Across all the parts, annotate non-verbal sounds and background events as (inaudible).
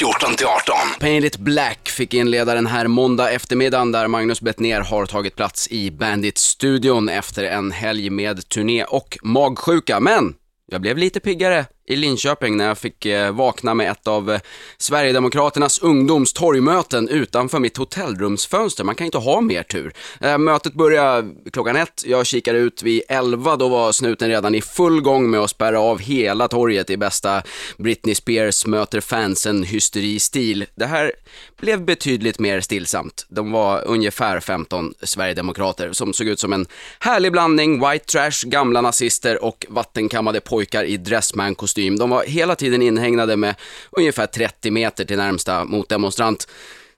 14 till 18. Painted It Black fick inleda den här måndag eftermiddagen där Magnus Bettner har tagit plats i Bandit-studion efter en helg med turné och magsjuka. Men jag blev lite piggare i Linköping när jag fick eh, vakna med ett av eh, Sverigedemokraternas ungdomstorgmöten utanför mitt hotellrumsfönster. Man kan inte ha mer tur. Eh, mötet började klockan ett, jag kikade ut vid elva, då var snuten redan i full gång med att spärra av hela torget i bästa Britney Spears möter fansen hysteri-stil. Det här blev betydligt mer stillsamt. De var ungefär 15 Sverigedemokrater som såg ut som en härlig blandning white trash, gamla nazister och vattenkammade pojkar i dressman-kostym. De var hela tiden inhägnade med ungefär 30 meter till närmsta motdemonstrant.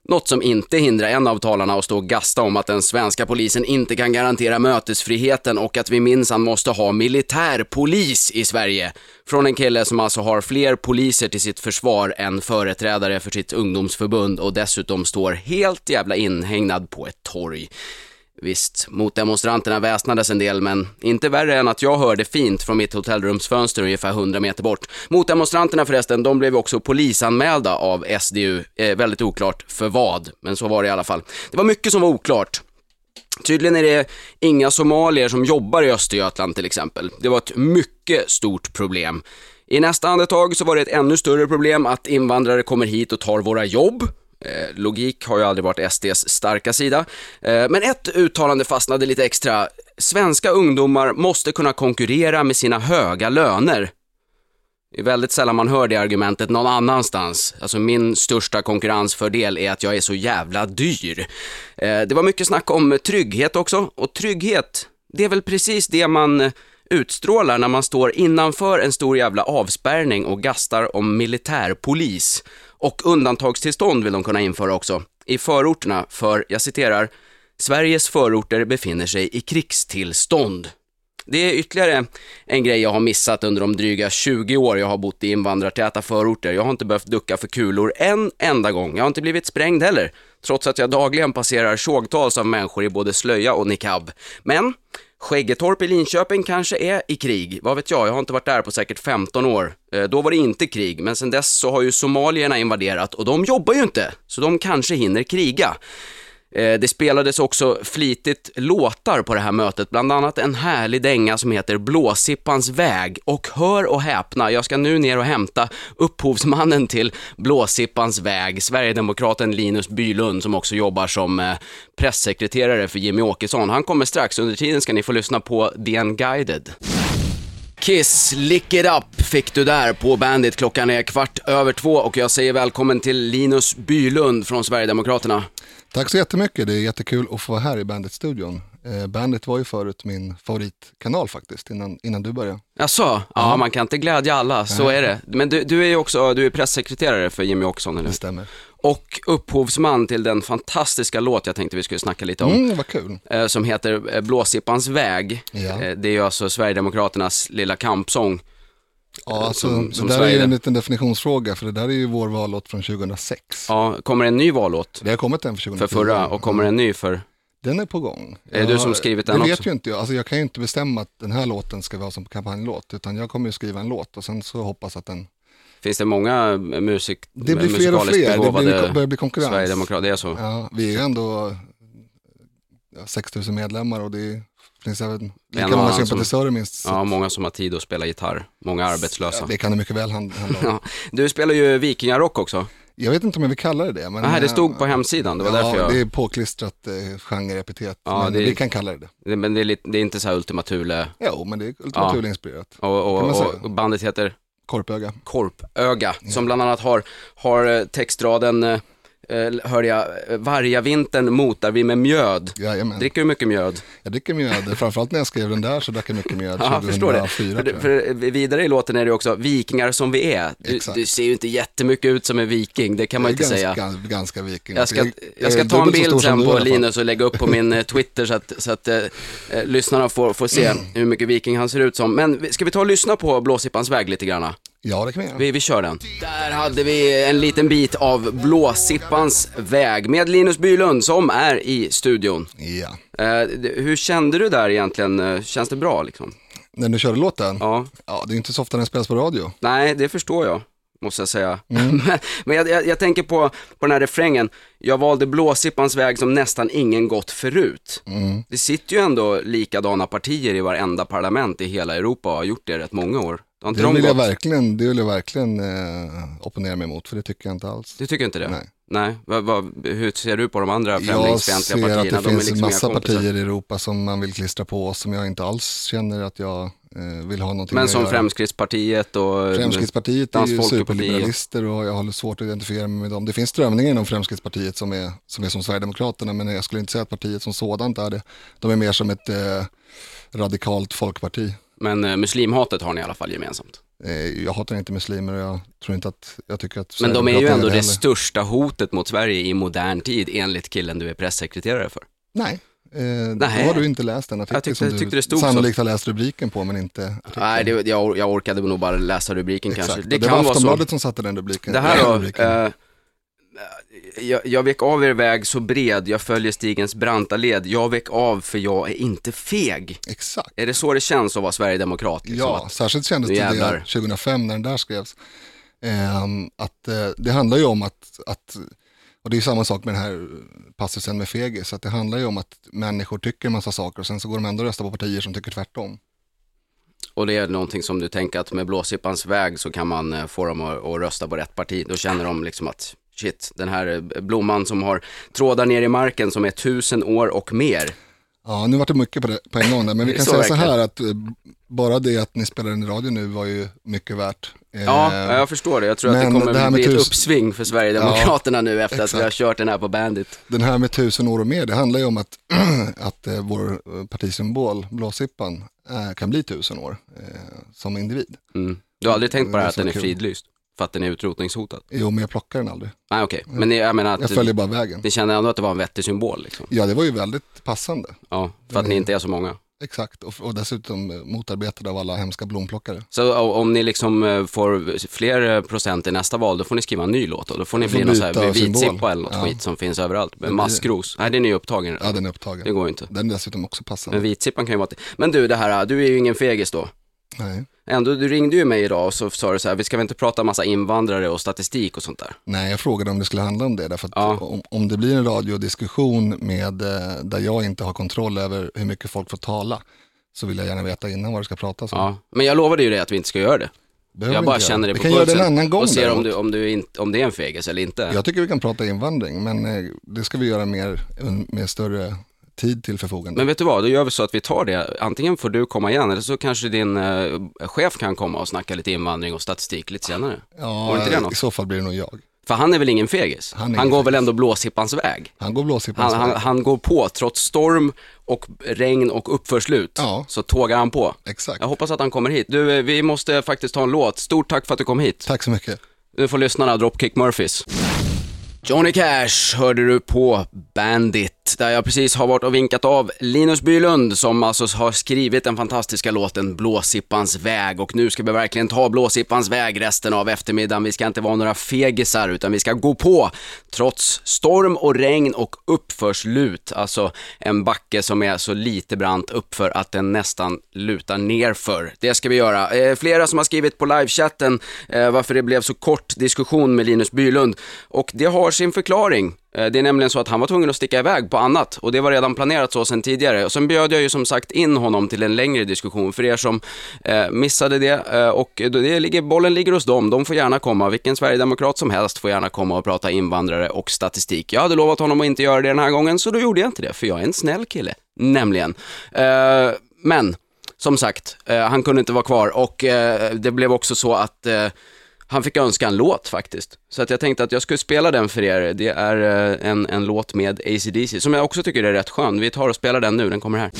Något som inte hindrar en av talarna att stå och gasta om att den svenska polisen inte kan garantera mötesfriheten och att vi minsann måste ha militärpolis i Sverige. Från en kille som alltså har fler poliser till sitt försvar än företrädare för sitt ungdomsförbund och dessutom står helt jävla inhägnad på ett torg. Visst, motdemonstranterna väsnades en del, men inte värre än att jag hörde fint från mitt hotellrumsfönster ungefär 100 meter bort. Motdemonstranterna förresten, de blev också polisanmälda av SDU. Eh, väldigt oklart för vad, men så var det i alla fall. Det var mycket som var oklart. Tydligen är det inga somalier som jobbar i Östergötland till exempel. Det var ett mycket stort problem. I nästa andetag så var det ett ännu större problem att invandrare kommer hit och tar våra jobb. Eh, logik har ju aldrig varit SDs starka sida. Eh, men ett uttalande fastnade lite extra. Svenska ungdomar måste kunna konkurrera med sina höga löner. Det är väldigt sällan man hör det argumentet någon annanstans. Alltså min största konkurrensfördel är att jag är så jävla dyr. Eh, det var mycket snack om trygghet också, och trygghet, det är väl precis det man utstrålar när man står innanför en stor jävla avspärrning och gastar om militärpolis. Och undantagstillstånd vill de kunna införa också, i förorterna, för, jag citerar, Sveriges förorter befinner sig i krigstillstånd. Det är ytterligare en grej jag har missat under de dryga 20 år jag har bott i invandrartäta förorter. Jag har inte behövt ducka för kulor en enda gång. Jag har inte blivit sprängd heller, trots att jag dagligen passerar tjogtals av människor i både slöja och niqab. Men Skäggetorp i Linköping kanske är i krig, vad vet jag, jag har inte varit där på säkert 15 år. Eh, då var det inte krig, men sen dess så har ju somalierna invaderat och de jobbar ju inte, så de kanske hinner kriga. Eh, det spelades också flitigt låtar på det här mötet, bland annat en härlig dänga som heter Blåsippans väg. Och hör och häpna, jag ska nu ner och hämta upphovsmannen till Blåsippans väg, Sverigedemokraten Linus Bylund som också jobbar som eh, pressekreterare för Jimmy Åkesson. Han kommer strax, under tiden ska ni få lyssna på The Unguided. Kiss, Lick It Up fick du där på Bandit. Klockan är kvart över två och jag säger välkommen till Linus Bylund från Sverigedemokraterna. Tack så jättemycket, det är jättekul att få vara här i Bandit-studion. Eh, Bandit var ju förut min favoritkanal faktiskt, innan, innan du började. Jaså? Ja, ja, man kan inte glädja alla, så är det. Men du, du är ju också, du är pressekreterare för Jimmy Åkesson, eller Det stämmer. Och upphovsman till den fantastiska låt jag tänkte vi skulle snacka lite om. Mm, vad kul. eh, Som heter eh, Blåsippans väg. Ja. Eh, Det är ju alltså Sverigedemokraternas lilla kampsång. Ja, alltså, som- som det där är ju Sverige. en liten definitionsfråga, för det där är ju vår vallåt från 2006. Ja, kommer en ny vallåt Det har kommit en för 2010. för förra och kommer en ny för... Den är på gång. Är det du som skrivit den Det vet också? ju inte jag. Alltså, jag kan ju inte bestämma att den här låten ska vara som kampanjlåt, utan jag kommer ju skriva en låt och sen så hoppas att den... Finns det många musik, Det blir fler och fler, det blir, börjar bli konkurrens. Sverigedemokrater? Det är så? Ja, vi är ju ändå ja, 6 000 medlemmar och det finns även lika många annan som- sympatisörer minst. Ja, många som har tid att spela gitarr. Många arbetslösa. Det kan det mycket väl hand- handla (laughs) om. Ja. Du spelar ju vikingarock också. Jag vet inte om jag vill kalla det det. Men, Nej, det stod på hemsidan. Det var ja, därför jag... det är påklistrat eh, genreepitet. Ja, men det vi kan kalla det det. Men det är, lite, det är inte så här Ultima Thule. Jo, men det är Ultima Thule-inspirerat. Och, och, och, bandet heter Korpöga. Korpöga, som bland annat har, har eh, textraden, eh, hörde jag, eh, vargavintern motar vi med mjöd. Jajamän. Dricker du mycket mjöd? Jag dricker mjöd. Framförallt när jag skrev den där så drack jag mycket mjöd. (laughs) Ja, jag förstår det. 2004, För, för vidare i låten är det också vikingar som vi är. Du, du ser ju inte jättemycket ut som en viking, det kan man Jag inte säga. ganska, ganska viking. Jag ska, Jag- jag ska ta en bild sen på. Linus och lägga upp på min eh, Twitter så att, så att eh, eh, lyssnarna får, får se (clears throat) hur mycket viking han ser ut som. Men ska vi ta och lyssna på Blåsippans väg lite granna? Ja, det kan vi göra. Vi, vi kör den. Där hade vi en liten bit av Blåsippans väg med Linus Bylund som är i studion. Ja. Eh, hur kände du där egentligen? Eh, Känns det bra liksom? När du körde låten? Ja. Ja, det är inte så ofta den spelas på radio. Nej, det förstår jag. måste jag säga. (laughs) men men jag, jag, jag tänker på, på den här refrängen, jag valde blåsippans väg som nästan ingen gått förut. Det sitter ju ändå likadana partier i varenda parlament i hela Europa och har gjort det rätt många år. Inte Det de vill, jag gått? verkligen, det vill jag verkligen eh, opponera mig emot, för det tycker jag inte alls. Du tycker inte det? Nej. Nej. Vad, vad, hur ser du på de andra Jag främlingsfientliga ser att partierna? det De finns liksom massa partier i Europa som man vill klistra på oss, som jag inte alls känner att jag eh, vill ha någonting Men som. Fremskrittspartiet och... Fremskrittspartiet är ju superliberalister och jag har svårt att identifiera mig med dem. Det finns strömningar inom Fremskrittspartiet som är, som är som Sverigedemokraterna, men jag skulle inte säga att partiet som sådant är det. De är mer som ett eh, radikalt folkparti. Men eh, muslimhatet har ni i alla fall gemensamt. Eh, jag hatar inte muslimer och jag tror inte att, jag tycker att Men de är ju ändå det heller. största hotet mot Sverige i modern tid enligt killen du är pressekreterare för. Nej, eh, då har du inte läst den artikeln Jag tyckte- som du tyckte det stod så. sannolikt har läst rubriken på men inte artikeln. Nej, det, jag, jag orkade nog bara läsa rubriken Exakt, kanske. det, Det det kan var. Aftonbladet som satte den rubriken. Det här då, rubriken. eh, jag, jag vek av er väg så bred, jag följer stigens branta led. Jag vek av för jag är inte feg. Exakt. Är det så det känns att vara sverigedemokrat? Liksom? Ja, särskilt kändes det jävlar. det 2005 när den där skrevs. Ehm, att eh, det handlar ju om att, att, och det är samma sak med den här passusen med fegis, att det handlar ju om att människor tycker en massa saker och sen så går de ändå och röstar på partier som tycker tvärtom. och det är någonting som du tänker att med blåsippans väg så kan man eh, få dem att, att rösta på rätt parti. Då känner de liksom att shit, den här eh, blomman som har trådar ner i marken som är tusen år och mer. Ja, nu var det mycket på, det, på en gång där, men vi (laughs) kan så säga så verkligen. här att eh, bara det att ni spelar den i radio nu var ju mycket värt. Eh, Ja, jag förstår det. Jag tror att det kommer det här med bli ett tus- uppsving för Sverigedemokraterna nu efter att vi har exakt. kört den här på Bandit. Den här med tusen år och mer, det handlar ju om att, (clears throat) att vår partisymbol, blåsippan, kan bli tusen år som individ. Mm. Du har aldrig tänkt på det här att den så är fridlyst? För att den är utrotningshotad? Jo, men jag plockar den aldrig. Nej okej, men det- jag menar att Jag följer bara vägen. ni känner ändå att det var en vettig symbol liksom? Ja, det var ju väldigt passande. Ja, för att ni inte är så många. Exakt, och, och dessutom eh, motarbetade av alla hemska blomplockare. Så om ni liksom eh, får fler eh, procent i nästa val, då får ni skriva en ny låt då? Då får ni bli någon sån här vitsippa eller något Ja. skit som finns överallt. Blir- maskros. Nej, den är ju upptagen Ja, den är Det upptagen. går ju inte. Den är dessutom också passande. Men vitsippan kan ju vara till. Men du, det här, du är ju ingen fegis då. Nej. Ändå, du ringde ju mig idag och så sa du så här, vi ska väl inte prata massa invandrare och statistik och sånt där. Nej, jag frågade om det skulle handla om det. Därför att Ja. om, om det blir en radiodiskussion med, eh, där jag inte har kontroll över hur mycket folk får tala, så vill jag gärna veta innan vad det ska pratas om. Ja, men jag lovade ju dig att vi inte ska göra det. Behöver Jag vi bara inte känner det Vi på kan göra det en pulsen annan gång och ser om, du, om, du inte, om det är en fegis eller inte. Jag tycker vi kan prata invandring, men eh, det ska vi göra mer, med större tid till förfogande. Men vet du vad, då gör vi så att vi tar det. Antingen får du komma igen eller så kanske din eh, chef kan komma och snacka lite invandring och statistik lite senare. Var inte det ja, något? i så fall blir det nog jag. För han är väl ingen fegis? Han Han, går väl fegis. ändå blåsippans väg? Han går blåsippan Han, han, han går på, trots storm och regn och uppförslut, Ja. så tågar han på. Exakt. Jag hoppas att han kommer hit. Du, eh, vi måste faktiskt ta en låt. Stort tack för att du kom hit. Tack så mycket. Nu får lyssnarna Dropkick Murphys. Johnny Cash hörde du på Bandit, där jag precis har varit och vinkat av Linus Bylund som alltså har skrivit den fantastiska låten Blåsippans väg och nu ska vi verkligen ta Blåsippans väg resten av eftermiddagen. Vi ska inte vara några fegisar utan vi ska gå på trots storm och regn och uppförslut, alltså en backe som är så lite brant uppför att den nästan lutar nerför. Det ska vi göra. Eh, flera som har skrivit på livechatten eh, varför det blev så kort diskussion med Linus Bylund och det har sin förklaring. Eh, det är nämligen så att han var tvungen att sticka iväg på annat och det var redan planerat så sedan tidigare. Och sen bjöd jag ju som sagt in honom till en längre diskussion för er som eh, missade det. Eh, och det ligger, bollen ligger hos dem, de får gärna komma. Vilken sverigedemokrat som helst får gärna komma och prata invandrare och statistik. Jag hade lovat honom att inte göra det den här gången så då gjorde jag inte det, för jag är en snäll kille. Nämligen. Eh, men som sagt, eh, han kunde inte vara kvar och eh, det blev också så att eh, han fick önska en låt faktiskt. Så att jag tänkte att jag skulle spela den för er. Det är eh, en, en låt med ACDC, som jag också tycker är rätt skön. Vi tar och spelar den nu, den kommer här.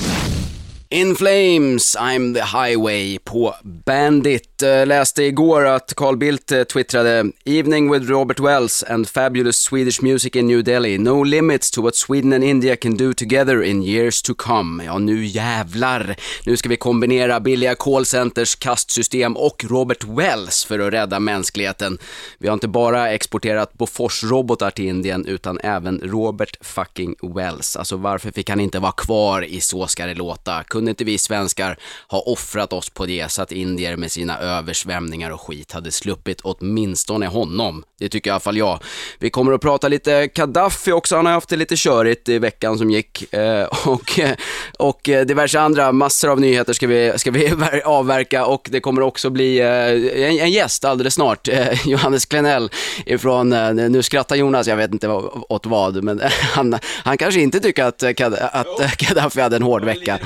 In Flames, I'm the highway på Bandit. Eh, läste igår att Carl Bildt eh, twittrade “Evening with Robert Wells and fabulous Swedish music in New Delhi. No limits to what Sweden and India can do together in years to come.” Ja, nu jävlar. Nu ska vi kombinera billiga callcenters, kastsystem och Robert Wells för att rädda mänskligheten. Vi har inte bara exporterat Bofors-robotar till Indien utan även Robert fucking Wells. Alltså varför fick han inte vara kvar i Så ska det låta? Kunde inte vi svenskar ha offrat oss på det så att indier med sina översvämningar och skit hade sluppit åtminstone honom. Det tycker i alla fall jag. Vi kommer att prata lite Gaddafi också, han har haft det lite körigt i veckan som gick. Eh, och, eh, och eh, diverse andra, massor av nyheter ska vi, ska vi (laughs) avverka och det kommer också bli eh, en, en gäst alldeles snart. Eh, Johannes Klenell ifrån, eh, nu skrattar Jonas, jag vet inte åt vad, men (laughs) han, han kanske inte tycker att, att Gaddafi hade en hård vecka.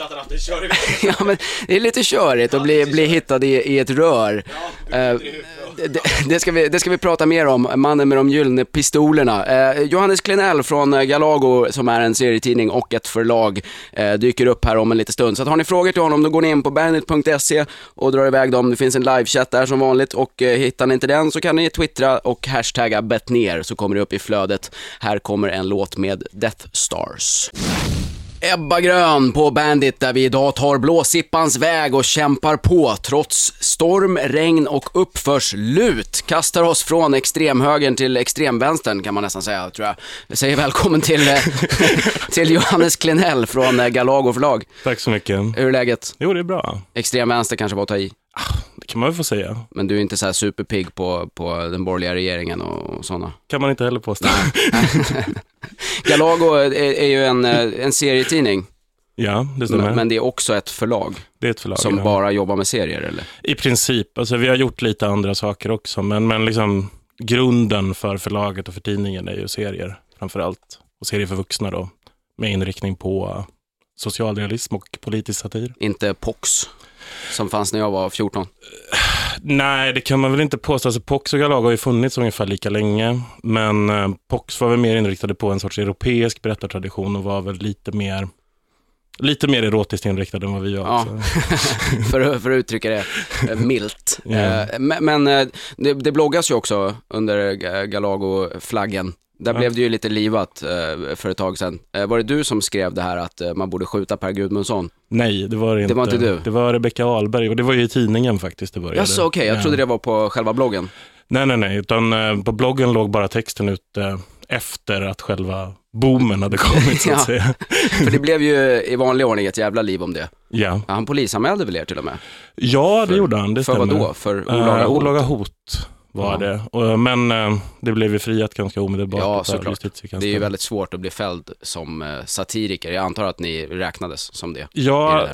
Underdrift att han haft en körig ja, men det är lite körigt att bli, bli hittad i, i ett rör. Ja, det, det, ska vi, det ska vi prata mer om, mannen med de gyllene pistolerna. Eh, Johannes Klenell från eh, Galago, som är en serietidning och ett förlag, eh, dyker upp här om en liten stund. Så har ni frågor till honom, då går ni in på bandit.se och drar iväg dem. Det finns en livechatt där som vanligt och eh, hittar ni inte den så kan ni twittra och hashtagga betner så kommer det upp i flödet. Här kommer en låt med Death Stars. Ebba Grön på Bandit där vi idag tar blåsippans väg och kämpar på trots storm, regn och uppförslut. Kastar oss från extremhögern till extremvänstern kan man nästan säga, tror jag. Jag säger välkommen till, eh, (laughs) till Johannes Klenell från eh, Galago förlag. Tack så mycket. Hur är läget? Jo, det är bra. Extremvänster kanske var att ta i? Kan man väl få säga. Men du är inte så här superpigg på, på den borgerliga regeringen och sådana? Kan man inte heller påstå. (laughs) Galago är, är ju en, eh, en serietidning. Ja, det stämmer. Men det är också ett förlag. Det är ett förlag, Som ja. bara jobbar med serier, eller? I princip. Alltså, vi har gjort lite andra saker också, men, men liksom, grunden för förlaget och för tidningen är ju serier, framför allt. Och serier för vuxna då, med inriktning på socialrealism och politisk satir. Inte POX, som fanns när jag var 14? Nej, det kan man väl inte påstå. Alltså, Pox och Galago har ju funnits ungefär lika länge. Men eh, Pox var väl mer inriktade på en sorts europeisk berättartradition och var väl lite mer Lite mer erotiskt inriktad än vad vi var. Ja. (laughs) för, för att uttrycka det eh, milt. Yeah. Men, men eh, det, det bloggas ju också under Galago-flaggen. Där ja. blev det ju lite livat eh, för ett tag sedan. Eh, var det du som skrev det här att eh, man borde skjuta Per Gudmundsson? Nej, det var det inte. Det var inte du? Det var Rebecka Ahlberg och det var ju i tidningen faktiskt det började. Jaså, okej. Okay. Jag ja. trodde det var på själva bloggen. Nej, nej, nej, utan eh, på bloggen låg bara texten ute efter att själva boomen hade kommit så att (laughs) säga. För det blev ju i vanlig ordning ett jävla liv om det. Ja. Han polisanmälde väl er till och med? Ja, det för, gjorde han, det För stämmer. vad då? För olaga hot? Uh, olaga hot var ja. det. Men eh, det blev ju friat ganska omedelbart. Ja, såklart. Det är ju väldigt svårt att bli fälld som eh, satiriker. Jag antar att ni räknades som det. Ja,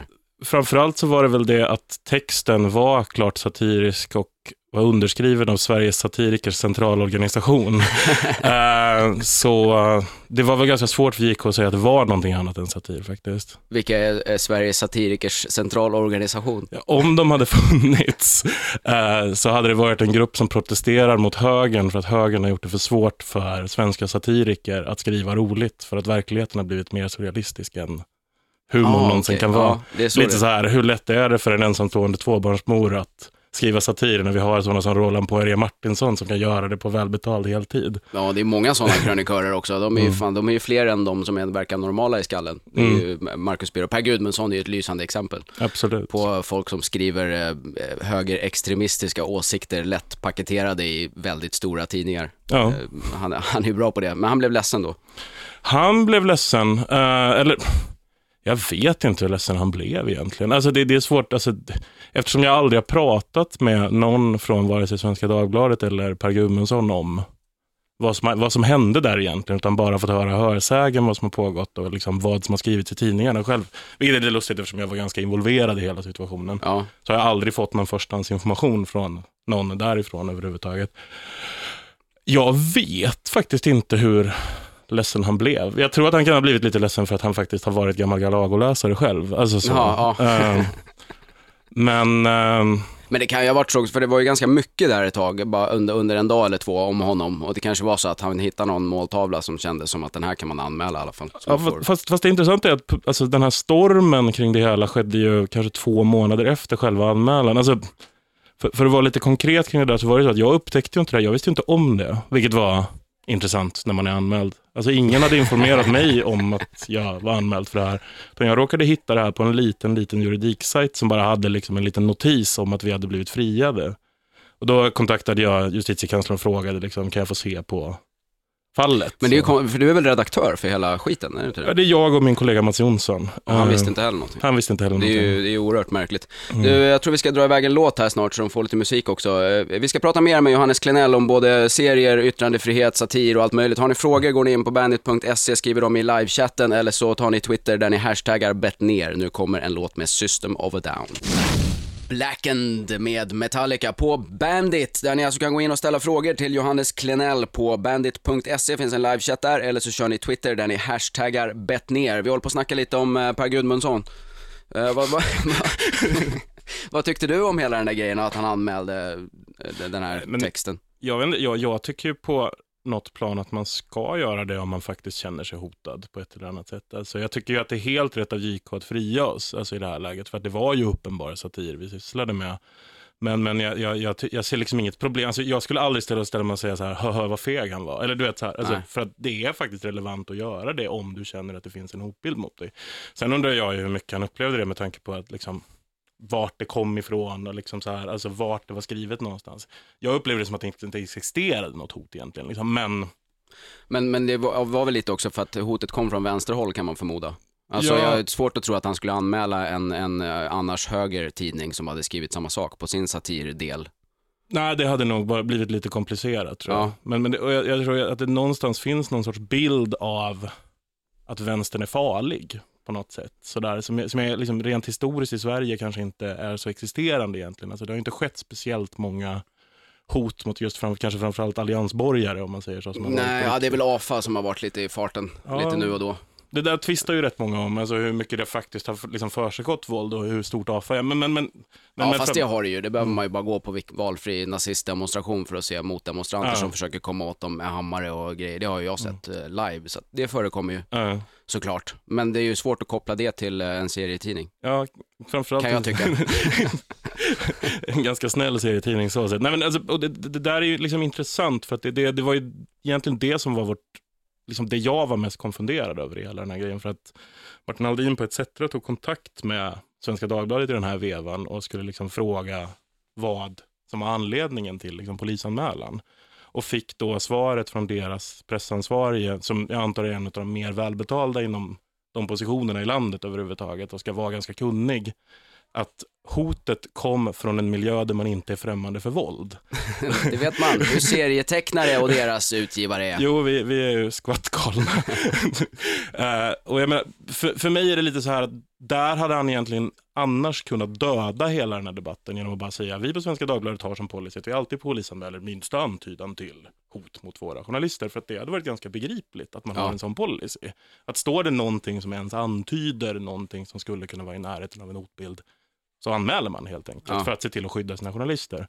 framförallt så var det väl det att texten var klart satirisk och var underskriven av Sveriges satirikers centralorganisation. uh, (laughs) så uh, det var väl ganska svårt för JK att säga att det var någonting annat än satir faktiskt. Vilka är, Sveriges satirikers centralorganisation? Om de hade (laughs) funnits uh, så hade det varit en grupp som protesterar mot högern för att högern har gjort det för svårt för svenska satiriker att skriva roligt för att verkligheten har blivit mer surrealistisk än humorn ah, någonsin okay. kan vara. Ja, Lite så här, hur lätt är det för en ensamstående tvåbarnsmor att skriva satir när vi har sådana som Roland Poirier Martinsson som kan göra det på välbetald heltid. Ja, det är många sådana (laughs) krönikörer också. De är, ju, mm. fan, de är ju fler än de som är, verkar normala i skallen. Det är mm. ju Marcus Birro. Per Gudmundsson är ju ett lysande exempel. Absolut. På folk som skriver eh, högerextremistiska åsikter lätt paketerade i väldigt stora tidningar. Ja. Eh, han, han är ju bra på det, men han blev ledsen då. Han blev ledsen, eller jag vet inte hur ledsen han blev egentligen. Alltså det, det är svårt, alltså, eftersom jag aldrig har pratat med någon från vare sig Svenska Dagbladet eller Per Gudmundsson om vad som, vad som hände där egentligen, utan bara fått höra hörsägen vad som har pågått och liksom vad som har skrivits i tidningarna själv. Vilket är lite lustigt eftersom jag var ganska involverad i hela situationen. Ja. Så har jag aldrig fått någon förstahandsinformation från någon därifrån överhuvudtaget. Jag vet faktiskt inte hur ledsen han blev. Jag tror att han kan ha blivit lite ledsen för att han faktiskt har varit gammal Galago-läsare själv. Alltså så. Ja, ja. Uh, men... Uh, men det kan ju ha varit så, för det var ju ganska mycket där ett tag, bara under, under en dag eller två om honom. Och det kanske var så att han hittade någon måltavla som kändes som att den här kan man anmäla i alla fall. Ja, fast, fast det intressanta är att alltså, den här stormen kring det hela skedde ju kanske två månader efter själva anmälan. Alltså, för, för att vara lite konkret kring det där så var det så att jag upptäckte ju inte det, jag visste inte om det, vilket var intressant när man är anmäld. Alltså ingen hade informerat mig om att jag var anmäld för det här. Utan jag råkade hitta det här på en liten, liten juridiksajt som bara hade liksom en liten notis om att vi hade blivit friade. Och då kontaktade jag justitiekanslern och frågade, liksom, kan jag få se på fallet. Men det är ju, för du är väl redaktör för hela skiten, är det inte ja, det? det är jag och min kollega Mats Jonsson. Och han Eh, visste inte heller någonting. Han visste inte heller Det är någonting. ju det är ju oerhört märkligt. Mm. Du, jag tror vi ska dra iväg en låt här snart så de får lite musik också. Eh, Vi ska prata mer med Johannes Klenell om både serier, yttrandefrihet, satir och allt möjligt. Har ni frågor går ni in på bandit.se, skriver dem i livechatten eller så tar ni Twitter där ni hashtaggar bettner. Nu kommer en låt med System of a Down. Blackened med Metallica på Bandit, där ni alltså kan gå in och ställa frågor till Johannes Klenell på bandit.se, finns en livechatt där, eller så kör ni Twitter där ni hashtaggar bettner. Vi håller på att snacka lite om eh, Per Gudmundsson. Eh, vad, (laughs) vad, vad, tyckte du om hela den där grejen att han anmälde eh, den här Men- texten? Jag, vet jag, jag tycker ju på något plan att man ska göra det om man faktiskt känner sig hotad på ett eller annat sätt. Alltså jag tycker ju att det är helt rätt av JK att fria oss alltså i det här läget, för att det var ju uppenbar satir vi sysslade med. Men, men jag, jag, jag, jag ser liksom inget problem. Alltså jag skulle aldrig ställa, ställa mig och säga så här, hö vad feg han var. Eller du vet så här, alltså, för att det är faktiskt relevant att göra det om du känner att det finns en hotbild mot dig. Sen undrar jag ju hur mycket han upplevde det med tanke på att liksom, vart det kom ifrån och liksom så här, alltså vart det var skrivet någonstans. Jag upplevde det som att det inte, inte existerade något hot egentligen. Liksom. Men Men, men det var, var väl lite också för att hotet kom från vänsterhåll kan man förmoda. Alltså Ja. jag har svårt att tro att han skulle anmäla en, en eh, annars höger tidning som hade skrivit samma sak på sin satirdel. nej, det hade nog bara blivit lite komplicerat tror jag. Ja. Men, men det, jag, jag tror att det någonstans finns någon sorts bild av att vänstern är farlig på något sätt. Sådär, som, som är liksom rent historiskt i Sverige kanske inte är så existerande egentligen. Alltså, det har inte skett speciellt många hot mot just fram, kanske framförallt alliansborgare om man säger så. Nej, ja, det är väl AFA som har varit lite i farten, Ja. lite nu och då. Det där tvistar ju rätt många om, alltså hur mycket det faktiskt har liksom försiggått våld och hur stort AFA är. Men, men, men, Ja, men fast det har det ju. Det behöver man ju bara gå på valfri nazistdemonstration för att se motdemonstranter Ja. som försöker komma åt dem med hammare och grejer. Det har ju jag sett eh, live, så det förekommer ju Ja, såklart. Men det är ju svårt att koppla det till eh, en serietidning. ja, framförallt Kan jag tycka. (laughs) en ganska snäll serietidning så sett. Nej, men alltså, och det, det, där är ju liksom intressant för att det, det, det var ju egentligen det som var vårt, liksom det jag var mest konfunderad över i hela den här grejen. För att Martin Aldin på ETC tog kontakt med Svenska Dagbladet i den här vevan och skulle liksom fråga vad som var anledningen till liksom polisanmälan. Och fick då svaret från deras pressansvarige, som jag antar är en av de mer välbetalda inom de positionerna i landet överhuvudtaget och ska vara ganska kunnig, att hotet kom från en miljö där man inte är främmande för våld. (laughs) Det vet man hur serietecknare och deras utgivare är. Jo, vi, vi är ju skvattgalna. (laughs) Eh, och jag menar, för, för mig är det lite så här att där hade han egentligen annars kunnat döda hela den här debatten genom att bara säga vi på Svenska Dagbladet har som policy att vi alltid polisanmäler minsta antydan till hot mot våra journalister. För att det hade varit ganska begripligt att man Ja. har en sån policy. Att står det någonting som ens antyder någonting som skulle kunna vara i närheten av en hotbild så anmäler man helt enkelt Ja. för att se till att skydda sina journalister.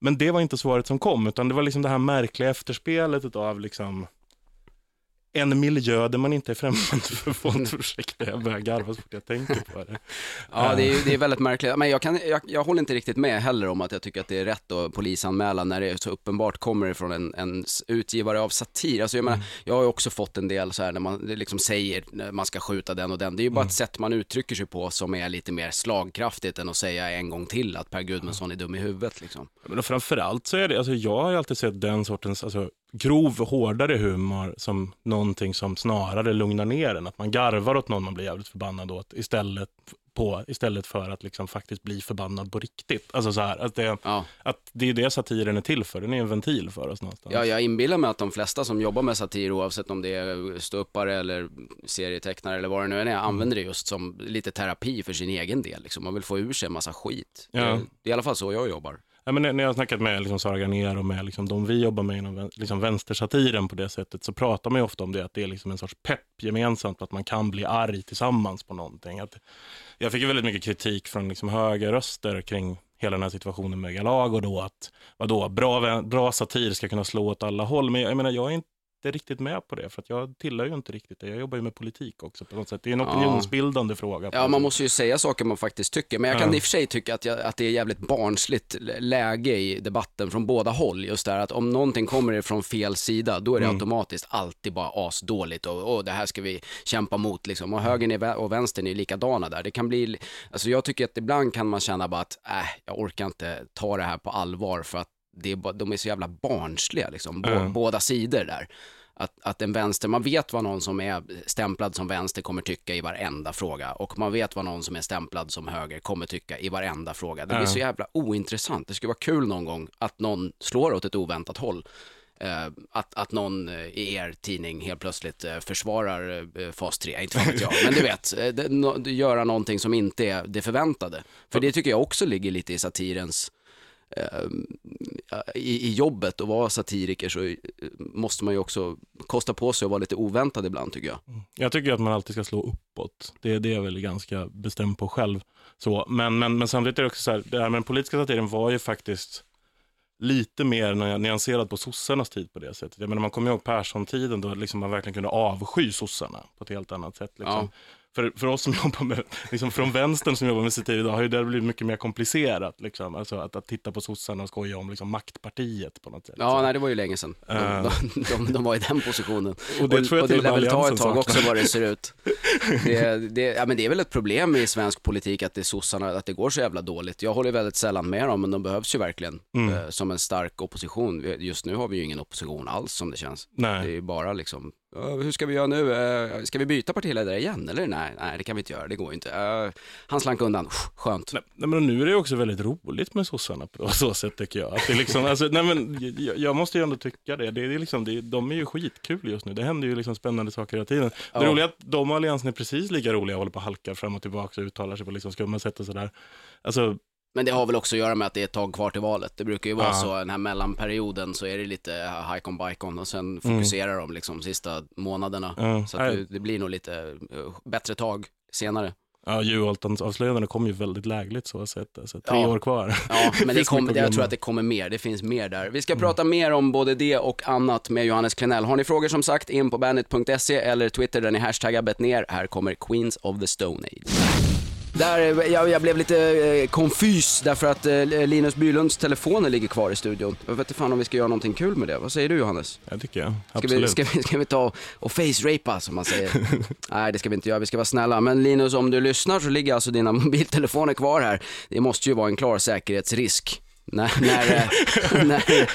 Men det var inte svaret som kom, utan det var liksom det här märkliga efterspelet av liksom en miljö där man inte är främmande för. Ursäkta, jag börjar garva så fort jag tänker på det. Ja, det är, ju- det är väldigt märkligt. Men jag, kan, jag, jag håller inte riktigt med heller om att jag tycker att det är rätt att polisanmäla när det så uppenbart kommer ifrån en, en utgivare av satir. Alltså jag, menar, jag har ju också fått en del så här när man liksom säger man ska skjuta den och den. Det är ju bara ett sätt man uttrycker sig på som är lite mer slagkraftigt än att säga en gång till att Per Gudmundsson är dum i huvudet. Liksom. Men framförallt så är det, alltså jag har ju alltid sett den sortens alltså, grov, hårdare humor som någonting som snarare lugnar ner en. Att man garvar åt någon man blir jävligt förbannad åt istället, på, istället för att liksom faktiskt bli förbannad på riktigt. Alltså så här, att det, Ja. att det är det satiren är till för. Den är en ventil för oss någonstans. Ja, jag inbillar mig att de flesta som jobbar med satir, oavsett om det är ståuppare eller serietecknare eller vad det nu än är, använder det just som lite terapi för sin egen del. Liksom. Man vill få ur sig en massa skit. Ja. Det, det är i alla fall så jag jobbar. Ja, men när jag har snackat med liksom Sara Garnér och med liksom de vi jobbar med inom liksom vänstersatiren på det sättet så pratar man ju ofta om det, att det är liksom en sorts pepp gemensamt, på att man kan bli arg tillsammans på någonting. Att jag fick ju väldigt mycket kritik från liksom högerröster kring hela den här situationen med Galago. då att vadå, bra, bra satir ska kunna slå åt alla håll. Men jag, jag menar, jag är inte riktigt med på det, för att jag tillhör ju inte riktigt det. Jag jobbar ju med politik också på något sätt. Det är en Ja. opinionsbildande fråga. Ja, man måste ju säga saker man faktiskt tycker, men jag kan Ja. i och för sig tycka att, jag, att det är jävligt barnsligt läge i debatten från båda håll. Just det här att om någonting kommer ifrån fel sida, då är det Mm. automatiskt alltid bara asdåligt och, och det här ska vi kämpa mot liksom. Och högern är och vänstern är likadana där. Det kan bli, alltså jag tycker att ibland kan man känna bara att, äh, jag orkar inte ta det här på allvar för att det är bara, de är så jävla barnsliga liksom, Ja. båda sidor där. att, att en vänster, man vet vad någon som är stämplad som vänster kommer tycka i varenda fråga och man vet vad någon som är stämplad som höger kommer tycka i varenda fråga. Det blir Ja. så jävla ointressant. Det skulle vara kul någon gång att någon slår åt ett oväntat håll. Eh, att, att någon eh, i er tidning helt plötsligt eh, försvarar fas 3, inte vet jag. Men du (laughs) vet, det, no, göra någonting som inte är det förväntade. För det tycker jag också ligger lite i satirens i, i jobbet och vara satiriker så eh, måste man ju också kosta på sig att vara lite oväntad ibland tycker jag. Jag tycker att man alltid ska slå uppåt. Det, det är jag väl ganska bestämd på själv. Så, men, men, men samtidigt är det också så här, det här med den politiska satiren var ju faktiskt lite mer ny- nyanserad på sossarnas tid på det sättet. Jag menar, man kommer ihåg Persson-tiden då liksom man verkligen kunde avsky sossarna på ett helt annat sätt. Liksom. Ja. För, för oss som (laughs) jobbar med, liksom från vänstern som jobbar med satir idag, har ju det blivit mycket mer komplicerat. Liksom. Alltså att, att titta på sossarna och skoja om liksom, maktpartiet på något sätt. Ja, nej det var ju länge sedan. De, Eh. de, de, de var i den positionen. (laughs) Och det tror jag och till och med väl ta ett tag också vad det ser ut. (laughs) Det, det, ja, men det är väl ett problem i svensk politik att det är sossarna, att det går så jävla dåligt. Jag håller väldigt sällan med dem, men de behövs ju verkligen Mm. eh, som en stark opposition. Just nu har vi ju ingen opposition alls som det känns. Nej. Det är ju bara liksom, "Ja, hur ska vi göra nu? Eh, Ska vi byta partiledare igen eller? Nej, nej det kan vi inte göra, det går inte. Eh, Han slank undan, skönt. Nej, men nu är det också väldigt roligt med sossarna på så sätt tycker jag. Att det liksom, alltså, nej, men, jag, jag måste ju ändå tycka det. det, är liksom, det de är ju skitkul just nu. Det händer ju liksom spännande saker hela tiden. Det Ja. roliga är att de och Alliansen är precis lika roliga och håller på och halkar fram och tillbaka och uttalar sig på liksom skumma sätt och sådär. Alltså, Men det har väl också att göra med att det är ett tag kvar till valet. Det brukar ju vara Ja. så, den här mellanperioden så är det lite hike on bike on och sen Mm. fokuserar de liksom sista månaderna. ja, Så att det, det blir nog lite eh, bättre tag senare. ja, Juholtans-avslöjandena kom ju väldigt lägligt så sett. Alltså, tre Ja. år kvar. Ja, (laughs) men det att jag tror att det kommer mer. Det finns mer där. Vi ska prata mer om både det och annat med Johannes Klenell. Har ni frågor som sagt, in på bandit.se eller Twitter där ni hashtaggar ner. Här kommer Queens of the Stone Age. Där, eh, jag, jag blev lite eh, konfys därför att eh, Linus Bylunds telefoner ligger kvar i studion. Jag vet inte fan om vi ska göra någonting kul med det. Vad säger du Johannes? Jag tycker jag. Ska Absolut. vi, ska, vi, ska vi ta och face-rapa som man säger? (laughs) Nej, det ska vi inte göra. Vi ska vara snälla. Men Linus, om du lyssnar så ligger alltså dina mobiltelefoner kvar här. Det måste ju vara en klar säkerhetsrisk. När, när, eh, (laughs) när,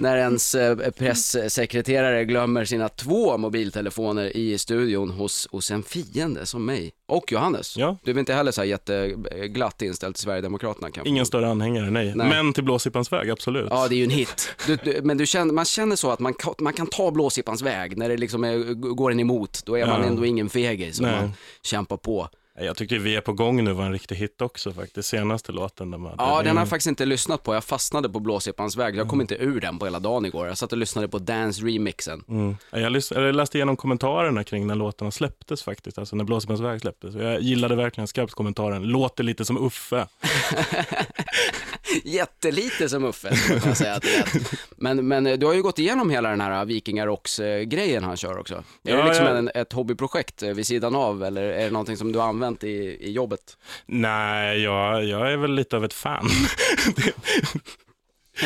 när ens eh, pressekreterare glömmer sina två mobiltelefoner i studion hos, hos en fiende som mig. Och Johannes, Ja. du är inte heller så här jätteglatt inställd till Sverigedemokraterna kanske? Ingen större anhängare, nej. Nej. Men till Blåsippans väg, absolut. Ja, det är ju en hit. Du, du, men du känner, man känner så att man, kan- man kan ta blåsippans väg när det liksom är, går en emot. Då är man Ja. ändå ingen fegis man kämpar på. Jag tycker Vi är på gång nu var en riktig hit också faktiskt. Senaste låten. Där man, Ja, den har jag faktiskt inte lyssnat på. Jag fastnade på blåsippans väg. Jag kom inte ur den på hela dagen igår. Jag satt och lyssnade på Dance-remixen. Mm. Ja, Jag, lys- jag läste igenom kommentarerna kring när låtarna släpptes faktiskt, alltså när Blåsippans väg släpptes. Jag gillade verkligen skarpt kommentaren, låter lite som Uffe. (laughs) Jättelite som Uffe, skulle man säga att det. Men, men eh, du har ju gått igenom hela den här Vikingarocks-grejen han kör också. Är det Ja, liksom ja. en, ett hobbyprojekt eh, vid sidan av, eller är det någonting som du har använt i, i jobbet? Nej, jag, jag är väl lite av ett fan. (laughs)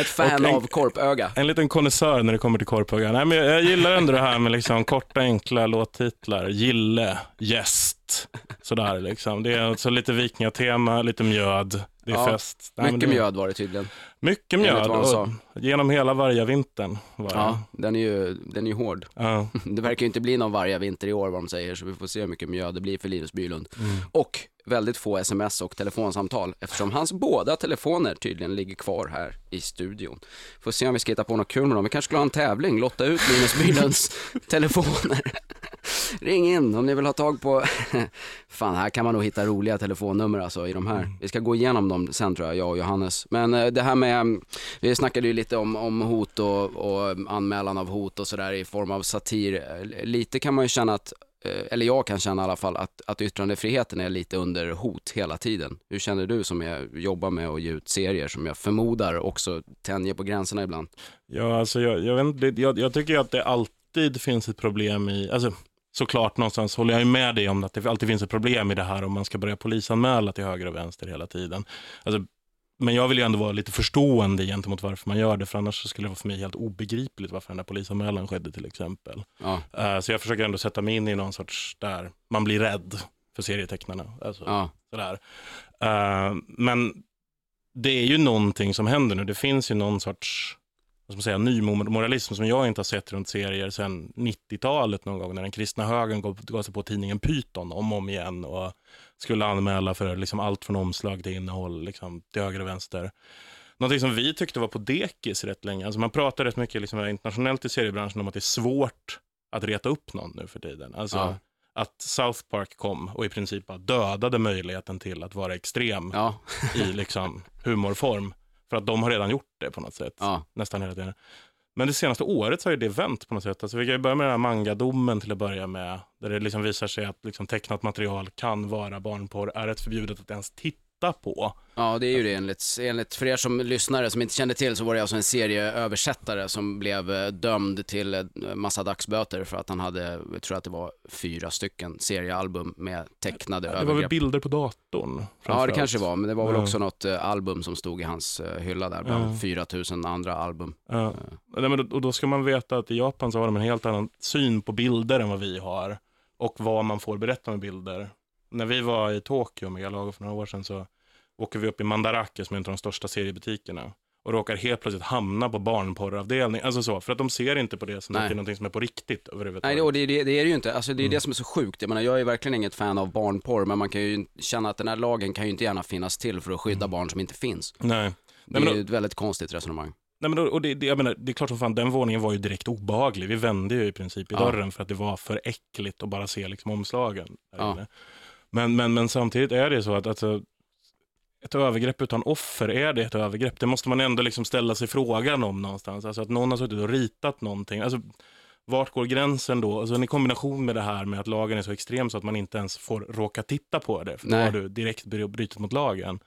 Ett fan en- av korpöga. en liten konnässör när det kommer till korphuggar. Nej, men jag, jag gillar ändå det här med liksom korta, enkla låttitlar. Gille, gäst, sådär liksom. Det är alltså lite vikingatema, lite mjöd. Det är Ja, fest. Nej, Mycket det- mjöd var det tydligen. Mycket mjöd. Och genom hela vargavintern var det. Ja, den är ju, den är ju hård. Ja. (laughs) Det verkar ju inte bli någon vargavinter i år vad de säger, så vi får se hur mycket mjöd det blir för Linus Bylund. Mm. Och väldigt få sms och telefonsamtal eftersom hans båda telefoner tydligen ligger kvar här i studion. Får se om vi ska hitta på något kul med dem. Vi kanske skulle ha en tävling, lotta ut Linus Bylunds (laughs) telefoner. Ring in om ni vill ha tag på, (laughs) fan här kan man nog hitta roliga telefonnummer alltså i de här. Vi ska gå igenom dem sen tror jag, jag och Johannes. Men eh, det här med, vi snackade ju lite om, om hot och, och anmälan av hot och sådär i form av satir. Lite kan man ju känna att, eh, eller jag kan känna i alla fall, att, att yttrandefriheten är lite under hot hela tiden. Hur känner du som är, jobbar med att ge ut serier som jag förmodar också tänjer på gränserna ibland? Ja, alltså jag, jag, vet jag, jag tycker att det alltid finns ett problem i, alltså såklart någonstans håller jag med dig om att det alltid finns ett problem i det här om man ska börja polisanmäla till höger och vänster hela tiden. Alltså, men jag vill ju ändå vara lite förstående gentemot varför man gör det, för annars skulle det vara för mig helt obegripligt varför den här polisanmälan skedde till exempel. Ja, Eh, så jag försöker ändå sätta mig in i någon sorts, där man blir rädd för serietecknarna. Alltså, ja, Sådär. Eh, men det är ju någonting som händer nu. Det finns ju någon sorts vad ska man säga, nymoralism som jag inte har sett runt serier sedan 90-talet någon gång när den kristna högern gav sig på tidningen Python om och om igen och skulle anmäla för liksom allt från omslag till innehåll liksom, till höger och vänster. Någonting som vi tyckte var på dekis rätt länge. Alltså man pratar rätt mycket liksom internationellt i seriebranschen om att det är svårt att reta upp någon nu för tiden. Alltså, Ja. att South Park kom och i princip bara dödade möjligheten till att vara extrem Ja, i liksom humorform. För att de har redan gjort det på något sätt. ja, Nästan hela tiden. Men det senaste året så har det vänt på något sätt. Alltså vi kan ju börja med den här mangadomen till att börja med. Där det liksom visar sig att liksom tecknat material kan vara barnporr, är ett förbjudet att ens titta på. ja, det är ju det enligt, enligt, för er som lyssnare som inte kände till så var det alltså en serieöversättare som blev eh, dömd till eh, massa dagsböter för att han hade, jag tror att det var fyra stycken seriealbum med tecknade Det var väl övergrepp. bilder på datorn? Ja, det kanske var, men det var väl Ja. också något eh, album som stod i hans hylla där, bland Ja. 4000 andra album. Ja. Nej, men då, och då ska man veta att i Japan så har de en helt annan syn på bilder än vad vi har. Och vad man får berätta med bilder. När vi var i Tokyo med Galago för några år sedan så åker vi upp i Mandarake som är en av de största seriebutikerna. Och råkar helt plötsligt hamna på barnporravdelning. Alltså så, för att de ser inte på det som Nej. någonting som är på riktigt överhuvudtaget. Nej, och det, det, det är det ju inte. Alltså, det är Mm. det som är så sjukt. Jag menar, jag är verkligen inget fan av barnporr, men man kan ju känna att den här lagen kan ju inte gärna finnas till för att skydda barn som inte finns. Nej. Det Nej, är ju ett väldigt konstigt resonemang. Nej, men då, och det, det, jag menar, det är klart som fan, den våningen var ju direkt obehaglig. Vi vände ju i princip i Ja. dörren för att det var för äckligt att bara se liksom omslagen. Där Ja. inne. Men, men, men samtidigt är det så att alltså, ett övergrepp utan offer, är det ett övergrepp? Det måste man ändå liksom ställa sig frågan om någonstans. Alltså att någon har suttit och ritat någonting. Alltså, vart går gränsen då? Alltså en kombination med det här med att lagen är så extrem så att man inte ens får råka titta på det. För då Nej. har du direkt brutit mot lagen.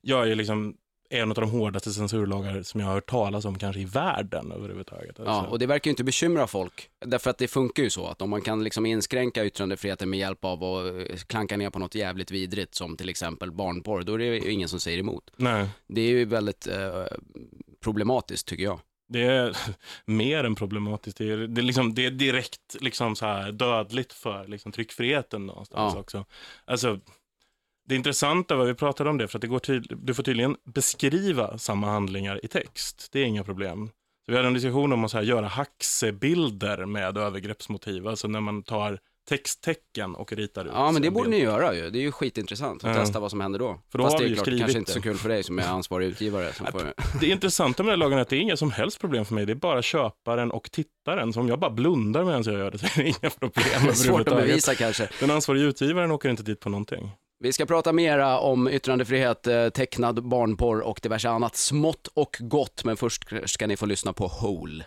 Jag är liksom en av de hårdaste censurlagar som jag har hört talas om kanske i världen överhuvudtaget. Ja, Alltså. och det verkar ju inte bekymra folk. Därför att det funkar ju så att om man kan liksom inskränka yttrandefriheten med hjälp av att eh, klanka ner på något jävligt vidrigt som till exempel barnporr, då är det ju ingen som säger emot. Nej, Det är ju väldigt eh, problematiskt tycker jag. det är (laughs) mer än problematiskt. Det är, det är, liksom, det är direkt liksom så här dödligt för liksom tryckfriheten någonstans Ja. också. Alltså, det intressanta var, vi pratade om det, för att det går tydl- du får tydligen beskriva samma handlingar i text. Det är inga problem. Så vi hade en diskussion om att här, göra haxebilder med övergreppsmotiv, alltså när man tar texttecken och ritar ut. Ja, men det borde bild. ni göra ju. Det är ju skitintressant att Ja. testa vad som händer då. För då Fast har det är ju klart, skrivit kanske inte det. så kul för dig som är ansvarig utgivare. Som (laughs) får... Det intressanta med den här lagen är att det är inga som helst problem för mig. Det är bara köparen och tittaren. Så om jag bara blundar medan jag gör det (laughs) så är det inga problem Det (laughs) är svårt att bevisa kanske. Den ansvariga utgivaren åker inte dit på någonting. Vi ska prata mera om yttrandefrihet, eh, tecknad barnporr och diverse annat smått och gott. Men först ska ni få lyssna på Hole.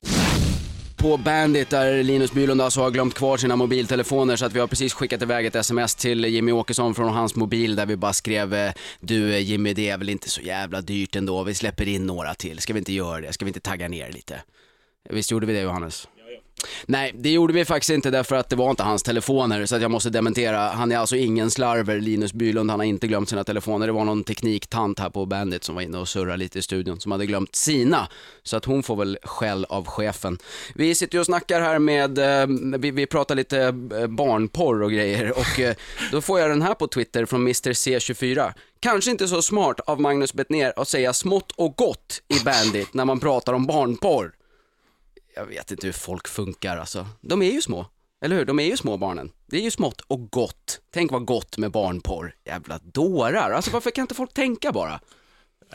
På Bandit där Linus Bylund alltså har glömt kvar sina mobiltelefoner så att vi har precis skickat iväg ett sms till Jimmy Åkesson från hans mobil där vi bara skrev eh, Du eh, Jimmy det är väl inte så jävla dyrt ändå, vi släpper in några till, ska vi inte göra det? Ska vi inte tagga ner lite? Visst gjorde vi det Johannes? Nej, det gjorde vi faktiskt inte därför att det var inte hans telefoner så att jag måste dementera. Han är alltså ingen slarver, Linus Bylund, han har inte glömt sina telefoner. Det var någon tekniktant här på Bandit som var inne och surrade lite i studion som hade glömt sina. Så att hon får väl skäll av chefen. Vi sitter ju och snackar här med, eh, vi, vi pratar lite eh, barnporr och grejer och eh, då får jag den här på Twitter från Mr C24. Kanske inte så smart av Magnus Bettner att säga smått och gott i Bandit när man pratar om barnporr jag vet inte hur folk funkar alltså. De är ju små, eller hur? De är ju små barnen. Det är ju smått och gott. Tänk vad gott med barnporr. Jävla dårar. Alltså varför kan inte folk tänka bara?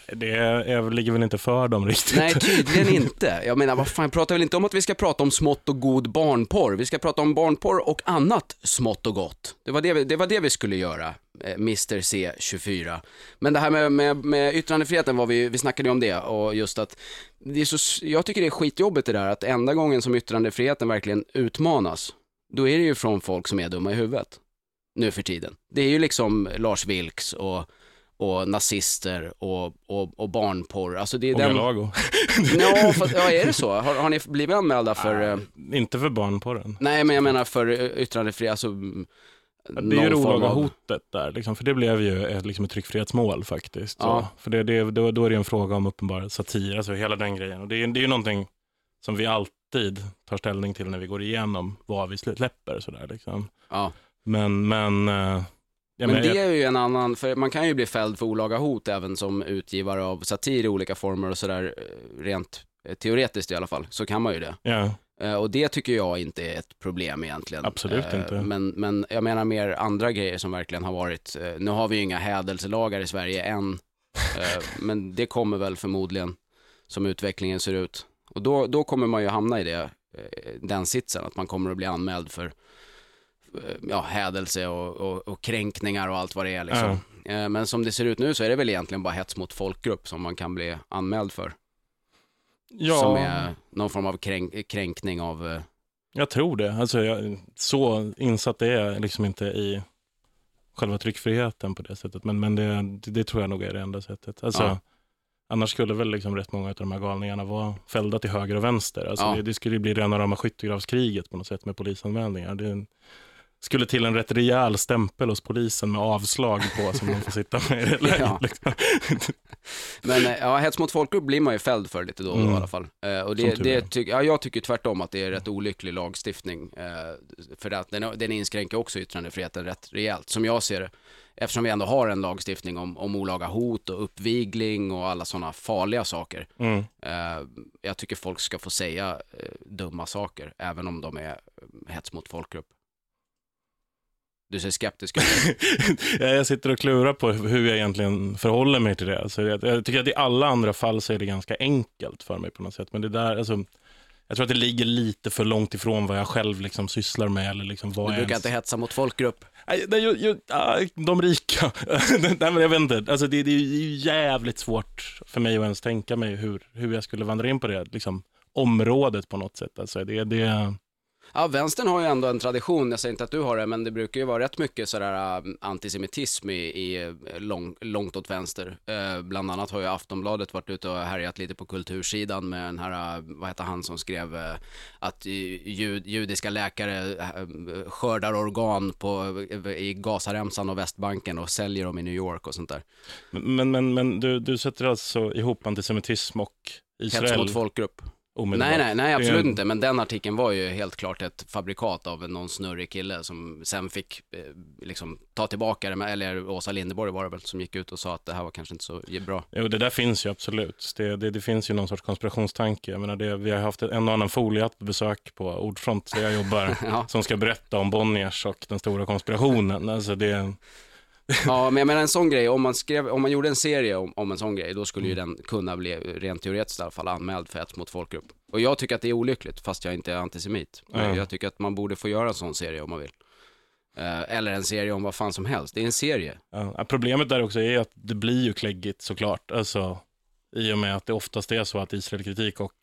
Det är, ligger väl inte för dem riktigt. Nej, tydligen inte. Jag menar, vad fan, jag pratar väl inte om att vi ska prata om smått och god barnporr. Vi ska prata om barnporr och annat smått och gott. Det var det vi, det, var det vi skulle göra, eh, Mr C24. Men det här med, med, med yttrandefriheten, var vi, vi snackade ju om det och just att det är så, jag tycker det är skitjobbigt det där att enda gången som yttrandefriheten verkligen utmanas, då är det ju från folk som är dumma i huvudet. Nu för tiden. Det är ju liksom Lars Vilks och och nazister och, och, och barnporr. Alltså det är den... (laughs) Ja, fast, ja, är det så? Har, har ni blivit anmälda för... eh, Inte för barnporren. nej, men jag menar för eh, yttrandefrihet, alltså... mm, Det är ju det olaga av- hotet där, liksom, för det blev ju ett, liksom ett tryckfrihetsmål faktiskt. Ja. För det, det, då, då är det en fråga om uppenbar satir, alltså hela den grejen. Och det, är- det är ju någonting som vi alltid tar ställning till när vi går igenom vad vi släpper. Sådär, liksom. Ja. Men, men... ja, Men men det jag- är ju en annan, för man kan ju bli fälld för olaga hot även som utgivare av satir i olika former och sådär, eh, rent Eh, Teoretiskt i alla fall, så kan man ju det. Ja, Eh, Och det tycker jag inte är ett problem egentligen. Absolut inte. Men, men jag menar mer andra grejer som verkligen har varit, nu har vi ju inga hädelselagar i Sverige än, (laughs) men det kommer väl förmodligen som utvecklingen ser ut. Och då, då kommer man ju hamna i det, den sitsen, att man kommer att bli anmäld för ja, hädelse och, och, och kränkningar och allt vad det är liksom. Eh, Men som det ser ut nu så är det väl egentligen bara hets mot folkgrupp som man kan bli anmäld för. ja Som är någon form av kränk, kränkning av eh, jag tror det. Alltså, jag, så insatt är jag liksom inte i själva tryckfriheten på det sättet. Men, men det, det, det tror jag nog är det enda sättet. Alltså, Ja. Annars skulle väl liksom rätt många av de här galningarna vara fällda till höger och vänster. Alltså, Ja. det, det skulle bli rena rama skyttegravskriget på något sätt med polisanmälningar. Det skulle till en rätt rejäl stämpel hos polisen med avslag på som de får sitta med i det (laughs) läget. Ja. Liksom. (laughs) Men eh, ja, hets mot folkgrupp blir man ju fälld för lite då och då Mm. i alla fall. Eh, och det, det ty- ja, jag tycker tvärtom att det är rätt olycklig lagstiftning. Eh, för att den, den inskränker också yttrandefriheten rätt rejält, som jag ser det. Eftersom vi ändå har en lagstiftning om, om olaga hot och uppvigling och alla sådana farliga saker. Mm. Eh, jag tycker folk ska få säga eh, dumma saker, även om de är eh, hets mot folkgrupp. Du ser skeptisk ut. (laughs) Ja, jag sitter och klurar på hur jag egentligen förhåller mig till det. Alltså, jag, jag tycker att i alla andra fall så är det ganska enkelt för mig på något sätt. Men det där, alltså, jag tror att det ligger lite för långt ifrån vad jag själv liksom sysslar med. Eller liksom vad Du brukar ens... inte hetsa mot folkgrupp. Nej, nej, ju, ah, de rika. (laughs) nej, men jag vet inte. Alltså, det, det är ju jävligt svårt för mig att ens tänka mig hur, hur jag skulle vandra in på det liksom, området på något sätt. Alltså, det, det, Ja, vänstern har ju ändå en tradition, jag säger inte att du har det, men det brukar ju vara rätt mycket sådär äh, antisemitism i, i äh, lång, långt åt vänster. Eh, bland annat har ju Aftonbladet varit ute och härjat lite på kultursidan med den här, vad heter han som skrev att jud, judiska läkare skördar organ på, i Gazaremsan och Västbanken och säljer dem i New York och sånt där. men men, men du, du sätter alltså ihop antisemitism och Hets Israel mot folkgrupp. Omedelbart? Nej, nej, nej, absolut en- inte. Men den artikeln var ju helt klart ett fabrikat av någon snurrig kille som sen fick eh, liksom ta tillbaka det, med, eller Åsa Linderborg var det väl, som gick ut och sa att det här var kanske inte så bra. Jo, det där finns ju absolut. Det, det, det finns ju någon sorts konspirationstanke. Jag menar det, vi har haft en och annan foliehatt besök på Ordfront, där jag jobbar, (laughs) Ja. som ska berätta om Bonniers och den stora konspirationen. Alltså det, ja, men jag menar en sån grej, om man, skrev, om man gjorde en serie om, om en sån grej, då skulle ju den kunna bli, rent teoretiskt i alla fall, anmäld för hets mot folkgrupp. Och jag tycker att det är olyckligt, fast jag inte är antisemit. Ja. Jag tycker att man borde få göra en sån serie om man vill. Eh, eller en serie om vad fan som helst. Det är en serie. ja, problemet där också är att det blir ju kläggigt såklart. Alltså, I och med att det oftast är så att Israelkritik och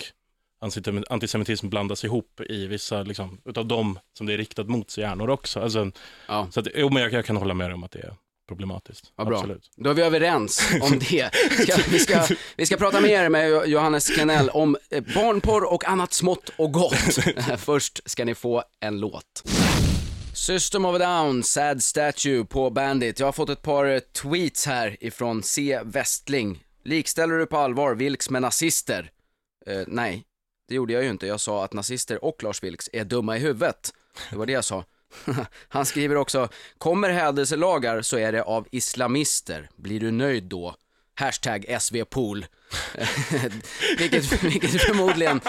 antisem- antisemitism blandas ihop i vissa, liksom, utav dem som det är riktat mot hjärnor också. Alltså, Ja. så att, jo, men jag, jag kan hålla med om att det är problematiskt. Vad bra. Absolut. Då är vi överens om (laughs) det. Ska, vi, ska, vi ska prata mer med Johannes Klenell om eh, barnporr och annat smått och gott. (laughs) Först ska ni få en låt. System of a Down, Sad Statue på Bandit. Jag har fått ett par eh, tweets här ifrån C. Westling. Likställer du på allvar Vilks med nazister? Eh, nej, det gjorde jag ju inte. Jag sa att nazister och Lars Vilks är dumma i huvudet. Det var det jag sa. (laughs) Han skriver också, kommer hädelselagar så är det av islamister. Blir du nöjd då? Hashtag SvPool. (laughs) vilket, vilket förmodligen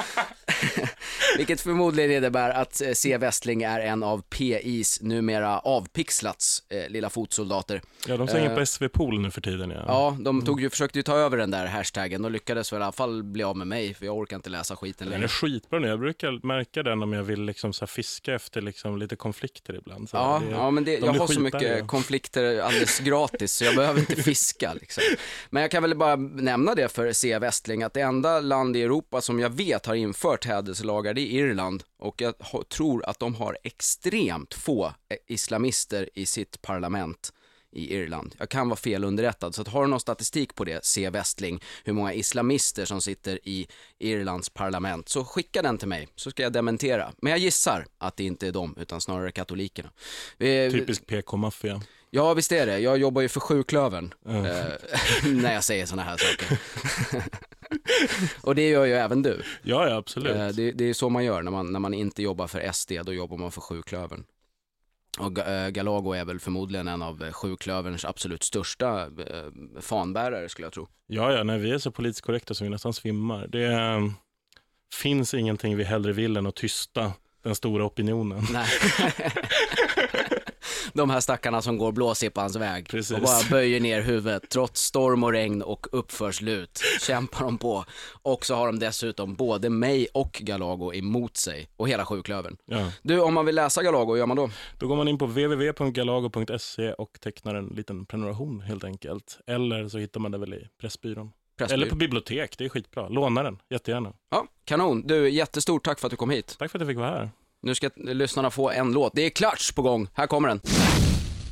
(laughs) vilket förmodligen innebär att eh, C. Westling är en av PIs numera avpixlats eh, lilla fotsoldater. Ja, de slänger Eh, på SV-pool nu för tiden. Ja. Ja, de tog ju, försökte ju ta över den där hashtaggen och lyckades väl i alla fall bli av med mig, för jag orkar inte läsa skiten Den är längre. skitbra nu. Jag brukar märka den om jag vill liksom så fiska efter liksom lite konflikter ibland. Så Ja, det, ja, men det, de jag har så mycket konflikter alldeles gratis så jag behöver inte (laughs) fiska. Liksom. Men jag kan väl bara nämna det för C. Westling att det enda land i Europa som jag vet har infört hädelselagar det är Irland och jag tror att de har extremt få eh, islamister i sitt parlament i Irland. Jag kan vara fel underrättad, så att har du någon statistik på det, C. Westling, hur många islamister som sitter i Irlands parlament, så skicka den till mig, så ska jag dementera. Men jag gissar att det inte är dem, utan snarare katolikerna. Vi- Typisk PK-maffia. Ja, visst är det. Jag jobbar ju för Sjuklövern eh, (laughs) när jag säger sådana här saker. (laughs) (laughs) och det gör ju även du. Ja, ja, absolut. Eh, det, det är så man gör när man, när man inte jobbar för SD, då jobbar man för Sjuklövern. Och eh, Galago är väl förmodligen en av eh, Sjuklöverns absolut största eh, fanbärare skulle jag tro. Ja, ja, nej, vi är så politiskt korrekta så vi nästan svimmar. Det finns ingenting vi hellre vill än att tysta den stora opinionen. Nej. (laughs) (laughs) De här stackarna som går blåsippans väg Precis. och bara böjer ner huvudet trots storm och regn och uppförslut. Kämpar de på. Och så har de dessutom både mig och Galago emot sig och hela sjuklövern. Ja. Du, om man vill läsa Galago, hur gör man då? Då går man in på www.galago.se och tecknar en liten prenumeration helt enkelt. Eller så hittar man det väl i Pressbyrån. Pressbyrån. Eller på bibliotek, det är skitbra. Låna den, jättegärna. Ja, kanon. Du, jättestort tack för att du kom hit. Tack för att jag fick vara här. Nu ska lyssnarna få en låt. Det är Clutch på gång. Här kommer den.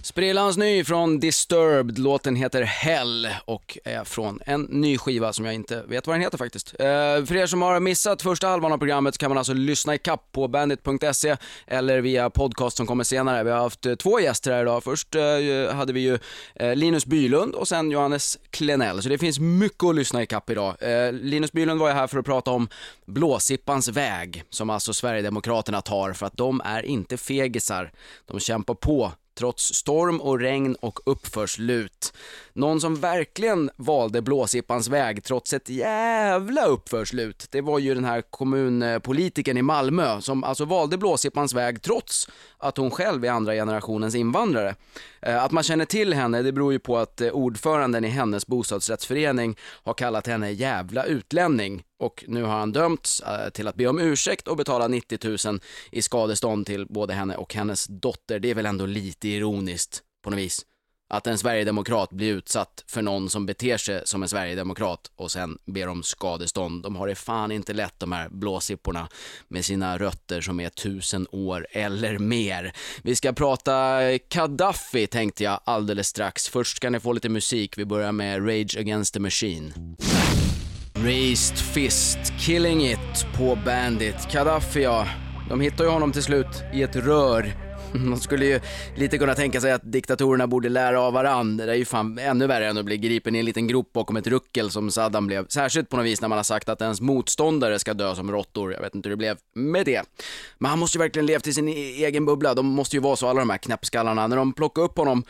Sprillans ny från Disturbed. Låten heter Hell och är från en ny skiva som jag inte vet vad den heter faktiskt. Eh, för er som har missat första halvan av programmet kan man alltså lyssna i kapp på bandit.se eller via podcast som kommer senare. Vi har haft eh, två gäster här idag. Först eh, hade vi ju Linus Bylund och sen Johannes Klenell. Så det finns mycket att lyssna i kapp idag. Linus Bylund var ju här för att prata om Blåsippans väg, som alltså Sverigedemokraterna tar för att de är inte fegisar. De kämpar på trots storm och regn och uppförslut. Någon som verkligen valde blåsippans väg trots ett jävla uppförslut, det var ju den här kommunpolitiken i Malmö som alltså valde blåsippans väg trots att hon själv är andra generationens invandrare. Eh, att man känner till henne, det beror ju på att eh, ordföranden i hennes bostadsrättsförening har kallat henne jävla utlänning och nu har han dömts eh, till att be om ursäkt och betala 90 000 i skadestånd till både henne och hennes dotter. Det är väl ändå lite ironiskt på något vis. Att en sverigedemokrat blir utsatt för någon som beter sig som en sverigedemokrat och sen ber om skadestånd. De har det fan inte lätt de här blåsipporna med sina rötter som är tusen år eller mer. Vi ska prata Gaddafi tänkte jag alldeles strax. Först ska ni få lite musik. Vi börjar med Rage Against the Machine. Raised Fist, Killing It på Bandit. Gaddafi ja, de hittar ju honom till slut i ett rör. (laughs) Man skulle ju lite kunna tänka sig att diktatorerna borde lära av varann. Det är ju fan ännu värre än att bli gripen i en liten grop bakom ett ruckel som Saddam blev. Särskilt på något vis när man har sagt att ens motståndare ska dö som råttor. Jag vet inte hur det blev med det. Men han måste ju verkligen levt i sin e- egen bubbla. De måste ju vara så, alla de här knäppskallarna. När de plockar upp honom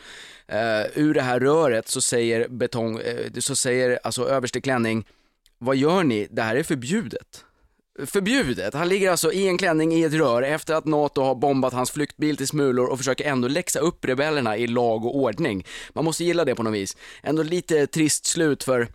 eh, ur det här röret så säger betong, eh, så säger alltså överste klänning vad gör ni? Det här är förbjudet. Förbjudet. Han ligger alltså i en klänning i ett rör efter att NATO har bombat hans flyktbil till smulor och försöker ändå läxa upp rebellerna i lag och ordning. Man måste gilla det på något vis. Ändå lite trist slut för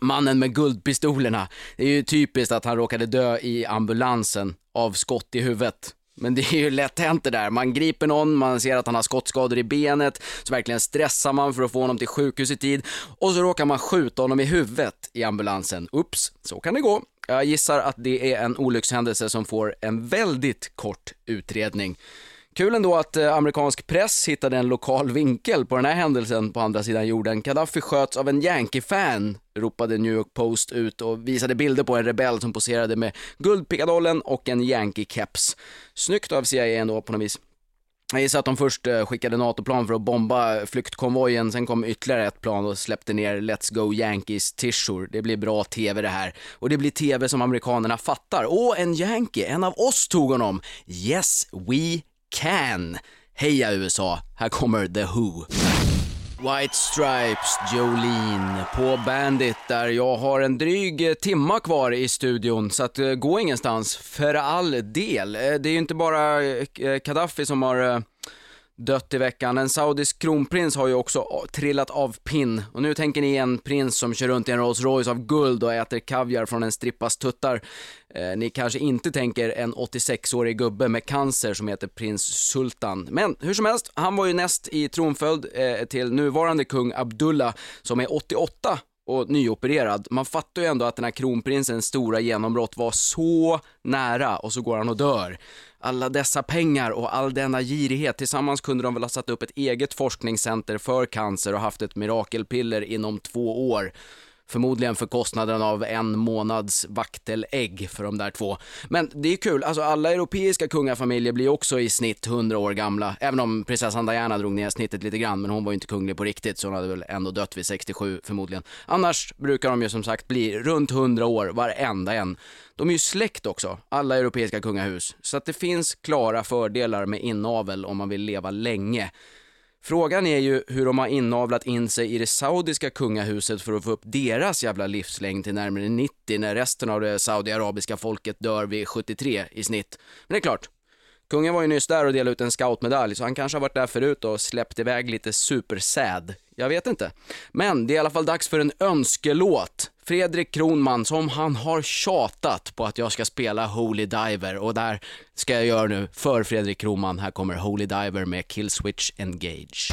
mannen med guldpistolerna. Det är ju typiskt att han råkade dö i ambulansen av skott i huvudet. Men det är ju lätt hänt det där. Man griper någon, man ser att han har skottskador i benet, så verkligen stressar man för att få honom till sjukhus i tid och så råkar man skjuta honom i huvudet i ambulansen. Ups, så kan det gå. Jag gissar att det är en olyckshändelse som får en väldigt kort utredning. Kul ändå att eh, amerikansk press hittade en lokal vinkel på den här händelsen på andra sidan jorden. Gaddafi sköts av en Yankee-fan, ropade New York Post ut och visade bilder på en rebell som poserade med guldpickadollen och en Yankee-keps. Snyggt av CIA ändå på något vis. Jag gissar att de först eh, skickade NATO-plan för att bomba flyktkonvojen, sen kom ytterligare ett plan och släppte ner Let's Go Yankees-tishor. Det blir bra TV det här. Och det blir TV som amerikanerna fattar. Åh, en Yankee! En av oss tog honom! Yes, we can! Heja USA! Här kommer The Who. White Stripes, Jolene på Bandit där jag har en dryg eh, timma kvar i studion så att eh, gå ingenstans för all del. Eh, det är ju inte bara Kadaffi Gaddafi som har dött i veckan. En saudisk kronprins har ju också trillat av pinn. Och nu tänker ni en prins som kör runt i en Rolls Royce av guld och äter kaviar från en strippas tuttar. Eh, ni kanske inte tänker en 86-årig gubbe med cancer som heter prins Sultan. Men hur som helst, han var ju näst i tronföljd eh, till nuvarande kung Abdullah som är 88 och nyopererad. Man fattar ju ändå att den här kronprinsens stora genombrott var så nära och så går han och dör. Alla dessa pengar och all denna girighet, tillsammans kunde de väl ha satt upp ett eget forskningscenter för cancer och haft ett mirakelpiller inom två år. Förmodligen för kostnaden av en månads vaktelägg för de där två. Men det är kul, alltså alla europeiska kungafamiljer blir också i snitt 100 år gamla. Även om prinsessan Diana drog ner snittet lite grann, men hon var ju inte kunglig på riktigt så hon hade väl ändå dött vid 67 förmodligen. Annars brukar de ju som sagt bli runt 100 år varenda en. De är ju släkt också, alla europeiska kungahus. Så att det finns klara fördelar med inavel om man vill leva länge. Frågan är ju hur de har inavlat in sig i det saudiska kungahuset för att få upp deras jävla livslängd till närmare 90 när resten av det saudiarabiska folket dör vid 73 i snitt. Men det är klart, kungen var ju nyss där och delade ut en scoutmedalj så han kanske har varit där förut och släppt iväg lite supersäd. Jag vet inte. Men det är i alla fall dags för en önskelåt. Fredrik Kronman som han har tjatat på att jag ska spela Holy Diver och där ska jag göra nu för Fredrik Kronman. Här kommer Holy Diver med Killswitch Engage.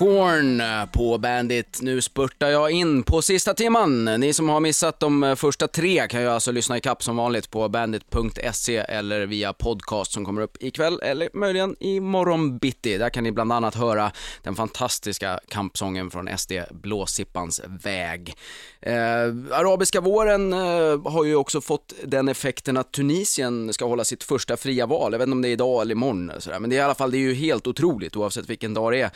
Korn på Bandit. Nu spurtar jag in på sista timman. Ni som har missat de första tre kan ju alltså lyssna i kapp som vanligt på bandit.se eller via podcast som kommer upp ikväll eller möjligen i morgon bitti. Där kan ni bland annat höra den fantastiska kampsången från SD, Blåsippans väg. Eh, arabiska våren eh, har ju också fått den effekten att Tunisien ska hålla sitt första fria val. Jag vet inte om det är idag eller imorgon, sådär. men det är i alla fall det är ju helt otroligt oavsett vilken dag det är.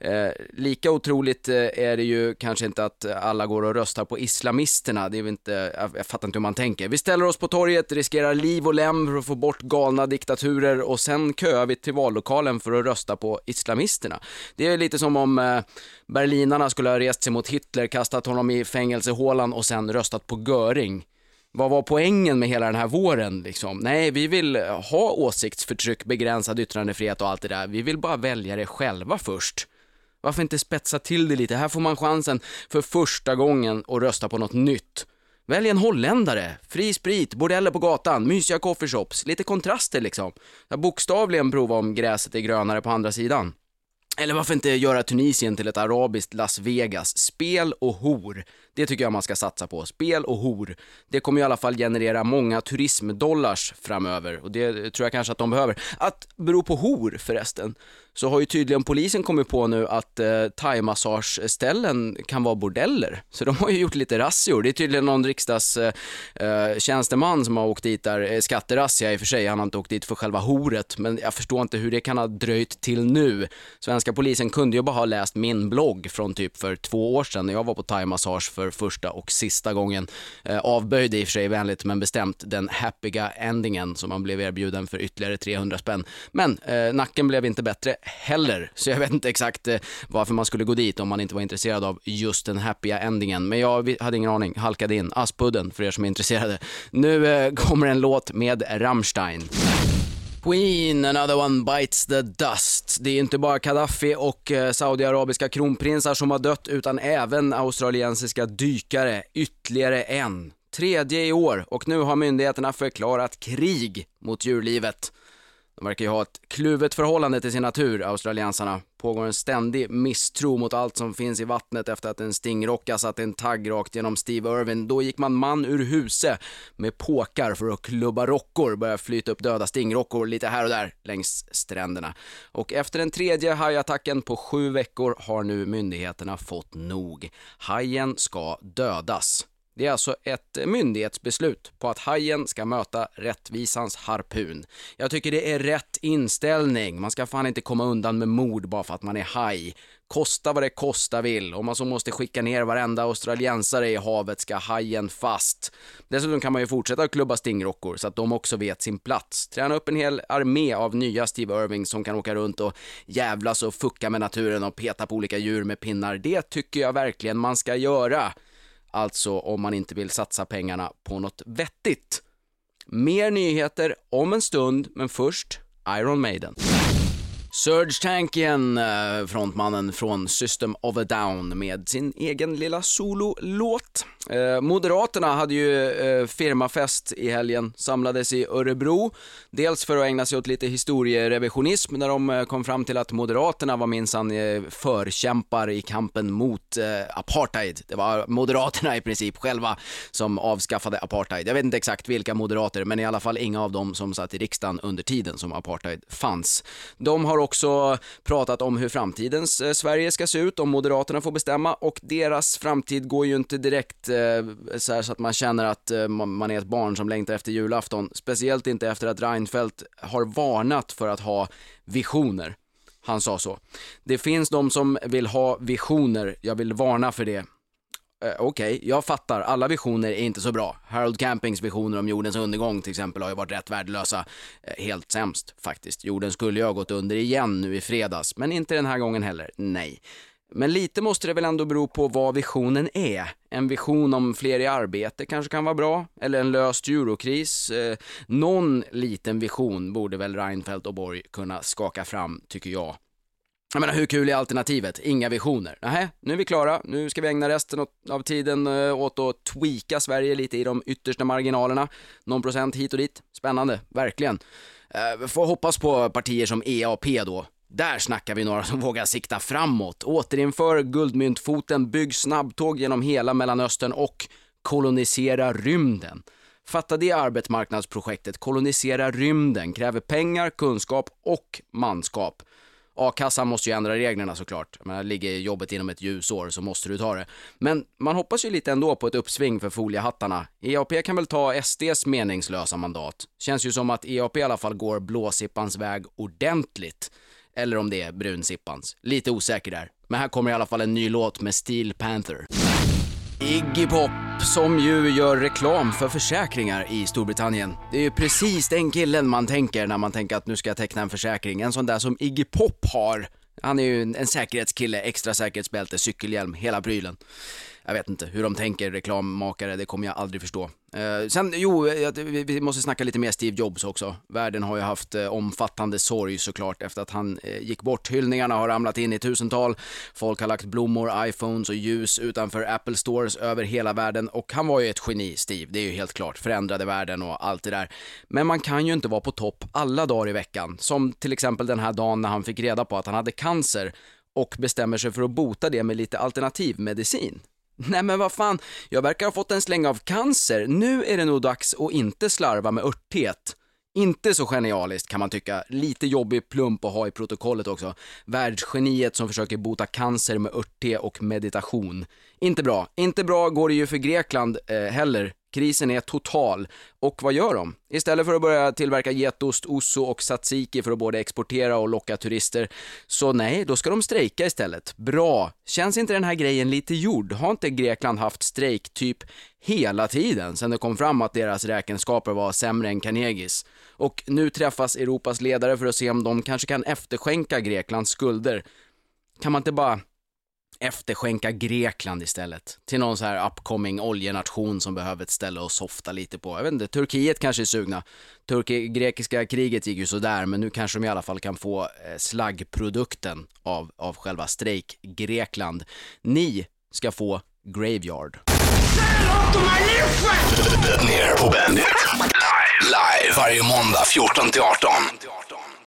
Eh, Eh, lika otroligt eh, är det ju kanske inte att alla går och röstar på islamisterna. Det är inte, jag, jag fattar inte hur man tänker. Vi ställer oss på torget, riskerar liv och lem för att få bort galna diktaturer och sen köar vi till vallokalen för att rösta på islamisterna. Det är lite som om eh, berlinarna skulle ha rest sig mot Hitler, kastat honom i fängelsehålan och sen röstat på Göring. Vad var poängen med hela den här våren liksom? Nej, vi vill ha åsiktsförtryck, begränsad yttrandefrihet och allt det där. Vi vill bara välja det själva först. Varför inte spetsa till det lite? Här får man chansen för första gången att rösta på något nytt. Välj en holländare, fri sprit, bordeller på gatan, mysiga coffeeshops, lite kontraster liksom. Jag bokstavligen prova om gräset är grönare på andra sidan. Eller varför inte göra Tunisien till ett arabiskt Las Vegas? Spel och hor. Det tycker jag man ska satsa på. Spel och hor. Det kommer i alla fall generera många turismdollars framöver och det tror jag kanske att de behöver. Att bero på hor förresten, så har ju tydligen polisen kommit på nu att eh, thaimassageställen kan vara bordeller. Så de har ju gjort lite razzior. Det är tydligen någon riksdagstjänsteman eh, eh som har åkt dit där, eh, skatterazzia i och för sig, han har inte åkt dit för själva horet, men jag förstår inte hur det kan ha dröjt till nu. Svenska polisen kunde ju bara ha läst min blogg från typ för två år sedan när jag var på thaimassage för första och sista gången. Eh, avböjde i och för sig vänligt men bestämt den happiga endingen som man blev erbjuden för ytterligare 300 spänn. Men eh, nacken blev inte bättre heller, så jag vet inte exakt eh, varför man skulle gå dit om man inte var intresserad av just den happiga endingen. Men jag hade ingen aning, halkade in. Aspudden för er som är intresserade. Nu eh, kommer en låt med Rammstein. Queen, another one bites the dust. Det är inte bara Gaddafi och eh, saudiarabiska kronprinsar som har dött utan även australiensiska dykare, ytterligare en. Tredje i år och nu har myndigheterna förklarat krig mot djurlivet. De verkar ju ha ett kluvet förhållande till sin natur, australiensarna. Pågår en ständig misstro mot allt som finns i vattnet efter att en stingrocka satte en tagg rakt genom Steve Irwin. Då gick man man ur huse med påkar för att klubba rockor, börja flyta upp döda stingrockor lite här och där längs stränderna. Och efter den tredje hajattacken på sju veckor har nu myndigheterna fått nog. Hajen ska dödas. Det är alltså ett myndighetsbeslut på att hajen ska möta rättvisans harpun. Jag tycker det är rätt inställning. Man ska fan inte komma undan med mord bara för att man är haj. Kosta vad det kosta vill. Om man så måste skicka ner varenda australiensare i havet ska hajen fast. Dessutom kan man ju fortsätta att klubba stingrockor så att de också vet sin plats. Träna upp en hel armé av nya Steve Irving som kan åka runt och jävlas och fucka med naturen och peta på olika djur med pinnar. Det tycker jag verkligen man ska göra. Alltså om man inte vill satsa pengarna på något vettigt. Mer nyheter om en stund, men först Iron Maiden. Surge Tankian, eh, frontmannen från System of a Down med sin egen lilla sololåt. Eh, Moderaterna hade ju eh, firmafest i helgen, samlades i Örebro. Dels för att ägna sig åt lite historierevisionism när de kom fram till att Moderaterna var minsann förkämpar i kampen mot apartheid. Det var Moderaterna i princip själva som avskaffade apartheid. Jag vet inte exakt vilka moderater, men i alla fall inga av dem som satt i riksdagen under tiden som apartheid fanns. De har också pratat om hur framtidens eh, Sverige ska se ut om Moderaterna får bestämma och deras framtid går ju inte direkt Eh, så, här, så att man känner att eh, man är ett barn som längtar efter julafton. Speciellt inte efter att Reinfeldt har varnat för att ha visioner. Han sa så. Det finns de som vill ha visioner, jag vill varna för det eh, okej, jag fattar, alla visioner är inte så bra. Harold Campings visioner om jordens undergång till exempel har ju varit rätt värdelösa. Eh, helt sämst faktiskt. Jorden skulle ju ha gått under igen nu i fredags, men inte den här gången heller, nej. Men lite måste det väl ändå bero på vad visionen är. En vision om fler i arbete kanske kan vara bra, eller en löst eurokris. Eh, någon liten vision borde väl Reinfeldt och Borg kunna skaka fram, tycker jag. Jag menar, hur kul är alternativet? Inga visioner. Nähä, nu är vi klara. Nu ska vi ägna resten av tiden eh, åt att tweaka Sverige lite i de yttersta marginalerna. Någon procent hit och dit. Spännande, verkligen. Eh, får hoppas på partier som EAP då. Där snackar vi några som (laughs) vågar sikta framåt. Återinför guldmyntfoten, bygg snabbtåg genom hela Mellanöstern och kolonisera rymden. Fatta det arbetsmarknadsprojektet, kolonisera rymden, kräver pengar, kunskap och manskap. A-kassan måste ju ändra reglerna såklart. Men ligger jobbet inom ett ljusår så måste du ta det. Men man hoppas ju lite ändå på ett uppsving för foliehattarna. EAP kan väl ta SDs meningslösa mandat. Känns ju som att EAP i alla fall går blåsippans väg ordentligt. Eller om det är brunsippans. Lite osäker där. Men här kommer i alla fall en ny låt med Steel Panther. Iggy Pop, som ju gör reklam för försäkringar i Storbritannien. Det är ju precis den killen man tänker när man tänker att nu ska jag teckna en försäkring. En sån där som Iggy Pop har. Han är ju en, säkerhetskille, extra säkerhetsbälte, cykelhjälm, hela prylen. Jag vet inte hur de tänker, reklammakare, det kommer jag aldrig förstå. Eh, sen, jo, eh, vi, måste snacka lite mer Steve Jobs också. Världen har ju haft eh, omfattande sorg såklart efter att han eh, gick bort. Hyllningarna har ramlat in i tusental. Folk har lagt blommor, iPhones och ljus utanför Apple Stores över hela världen och han var ju ett geni, Steve. Det är ju helt klart. Förändrade världen och allt det där. Men man kan ju inte vara på topp alla dagar i veckan. Som till exempel den här dagen när han fick reda på att han hade cancer och bestämmer sig för att bota det med lite alternativmedicin. Nej men vad fan, jag verkar ha fått en släng av cancer. Nu är det nog dags att inte slarva med örtteet. Inte så genialiskt kan man tycka. Lite jobbig plump att ha i protokollet också. Världsgeniet som försöker bota cancer med örtte och meditation. Inte bra. Inte bra går det ju för Grekland eh, heller. Krisen är total. Och vad gör de? Istället för att börja tillverka getost, osso och tzatziki för att både exportera och locka turister, så nej, då ska de strejka istället. Bra! Känns inte den här grejen lite gjord? Har inte Grekland haft strejk typ hela tiden sen det kom fram att deras räkenskaper var sämre än Carnegies? Och nu träffas Europas ledare för att se om de kanske kan efterskänka Greklands skulder. Kan man inte bara efterskänka Grekland istället. Till någon så här upcoming oljenation som behöver ett ställe att softa lite på. Jag vet inte, Turkiet kanske är sugna. Turki grekiska kriget gick ju sådär, men nu kanske de i alla fall kan få eh, slaggprodukten av, av själva strejk Grekland. Ni ska få Graveyard. Ner på Bandit. Live. Live varje måndag 14 till 18.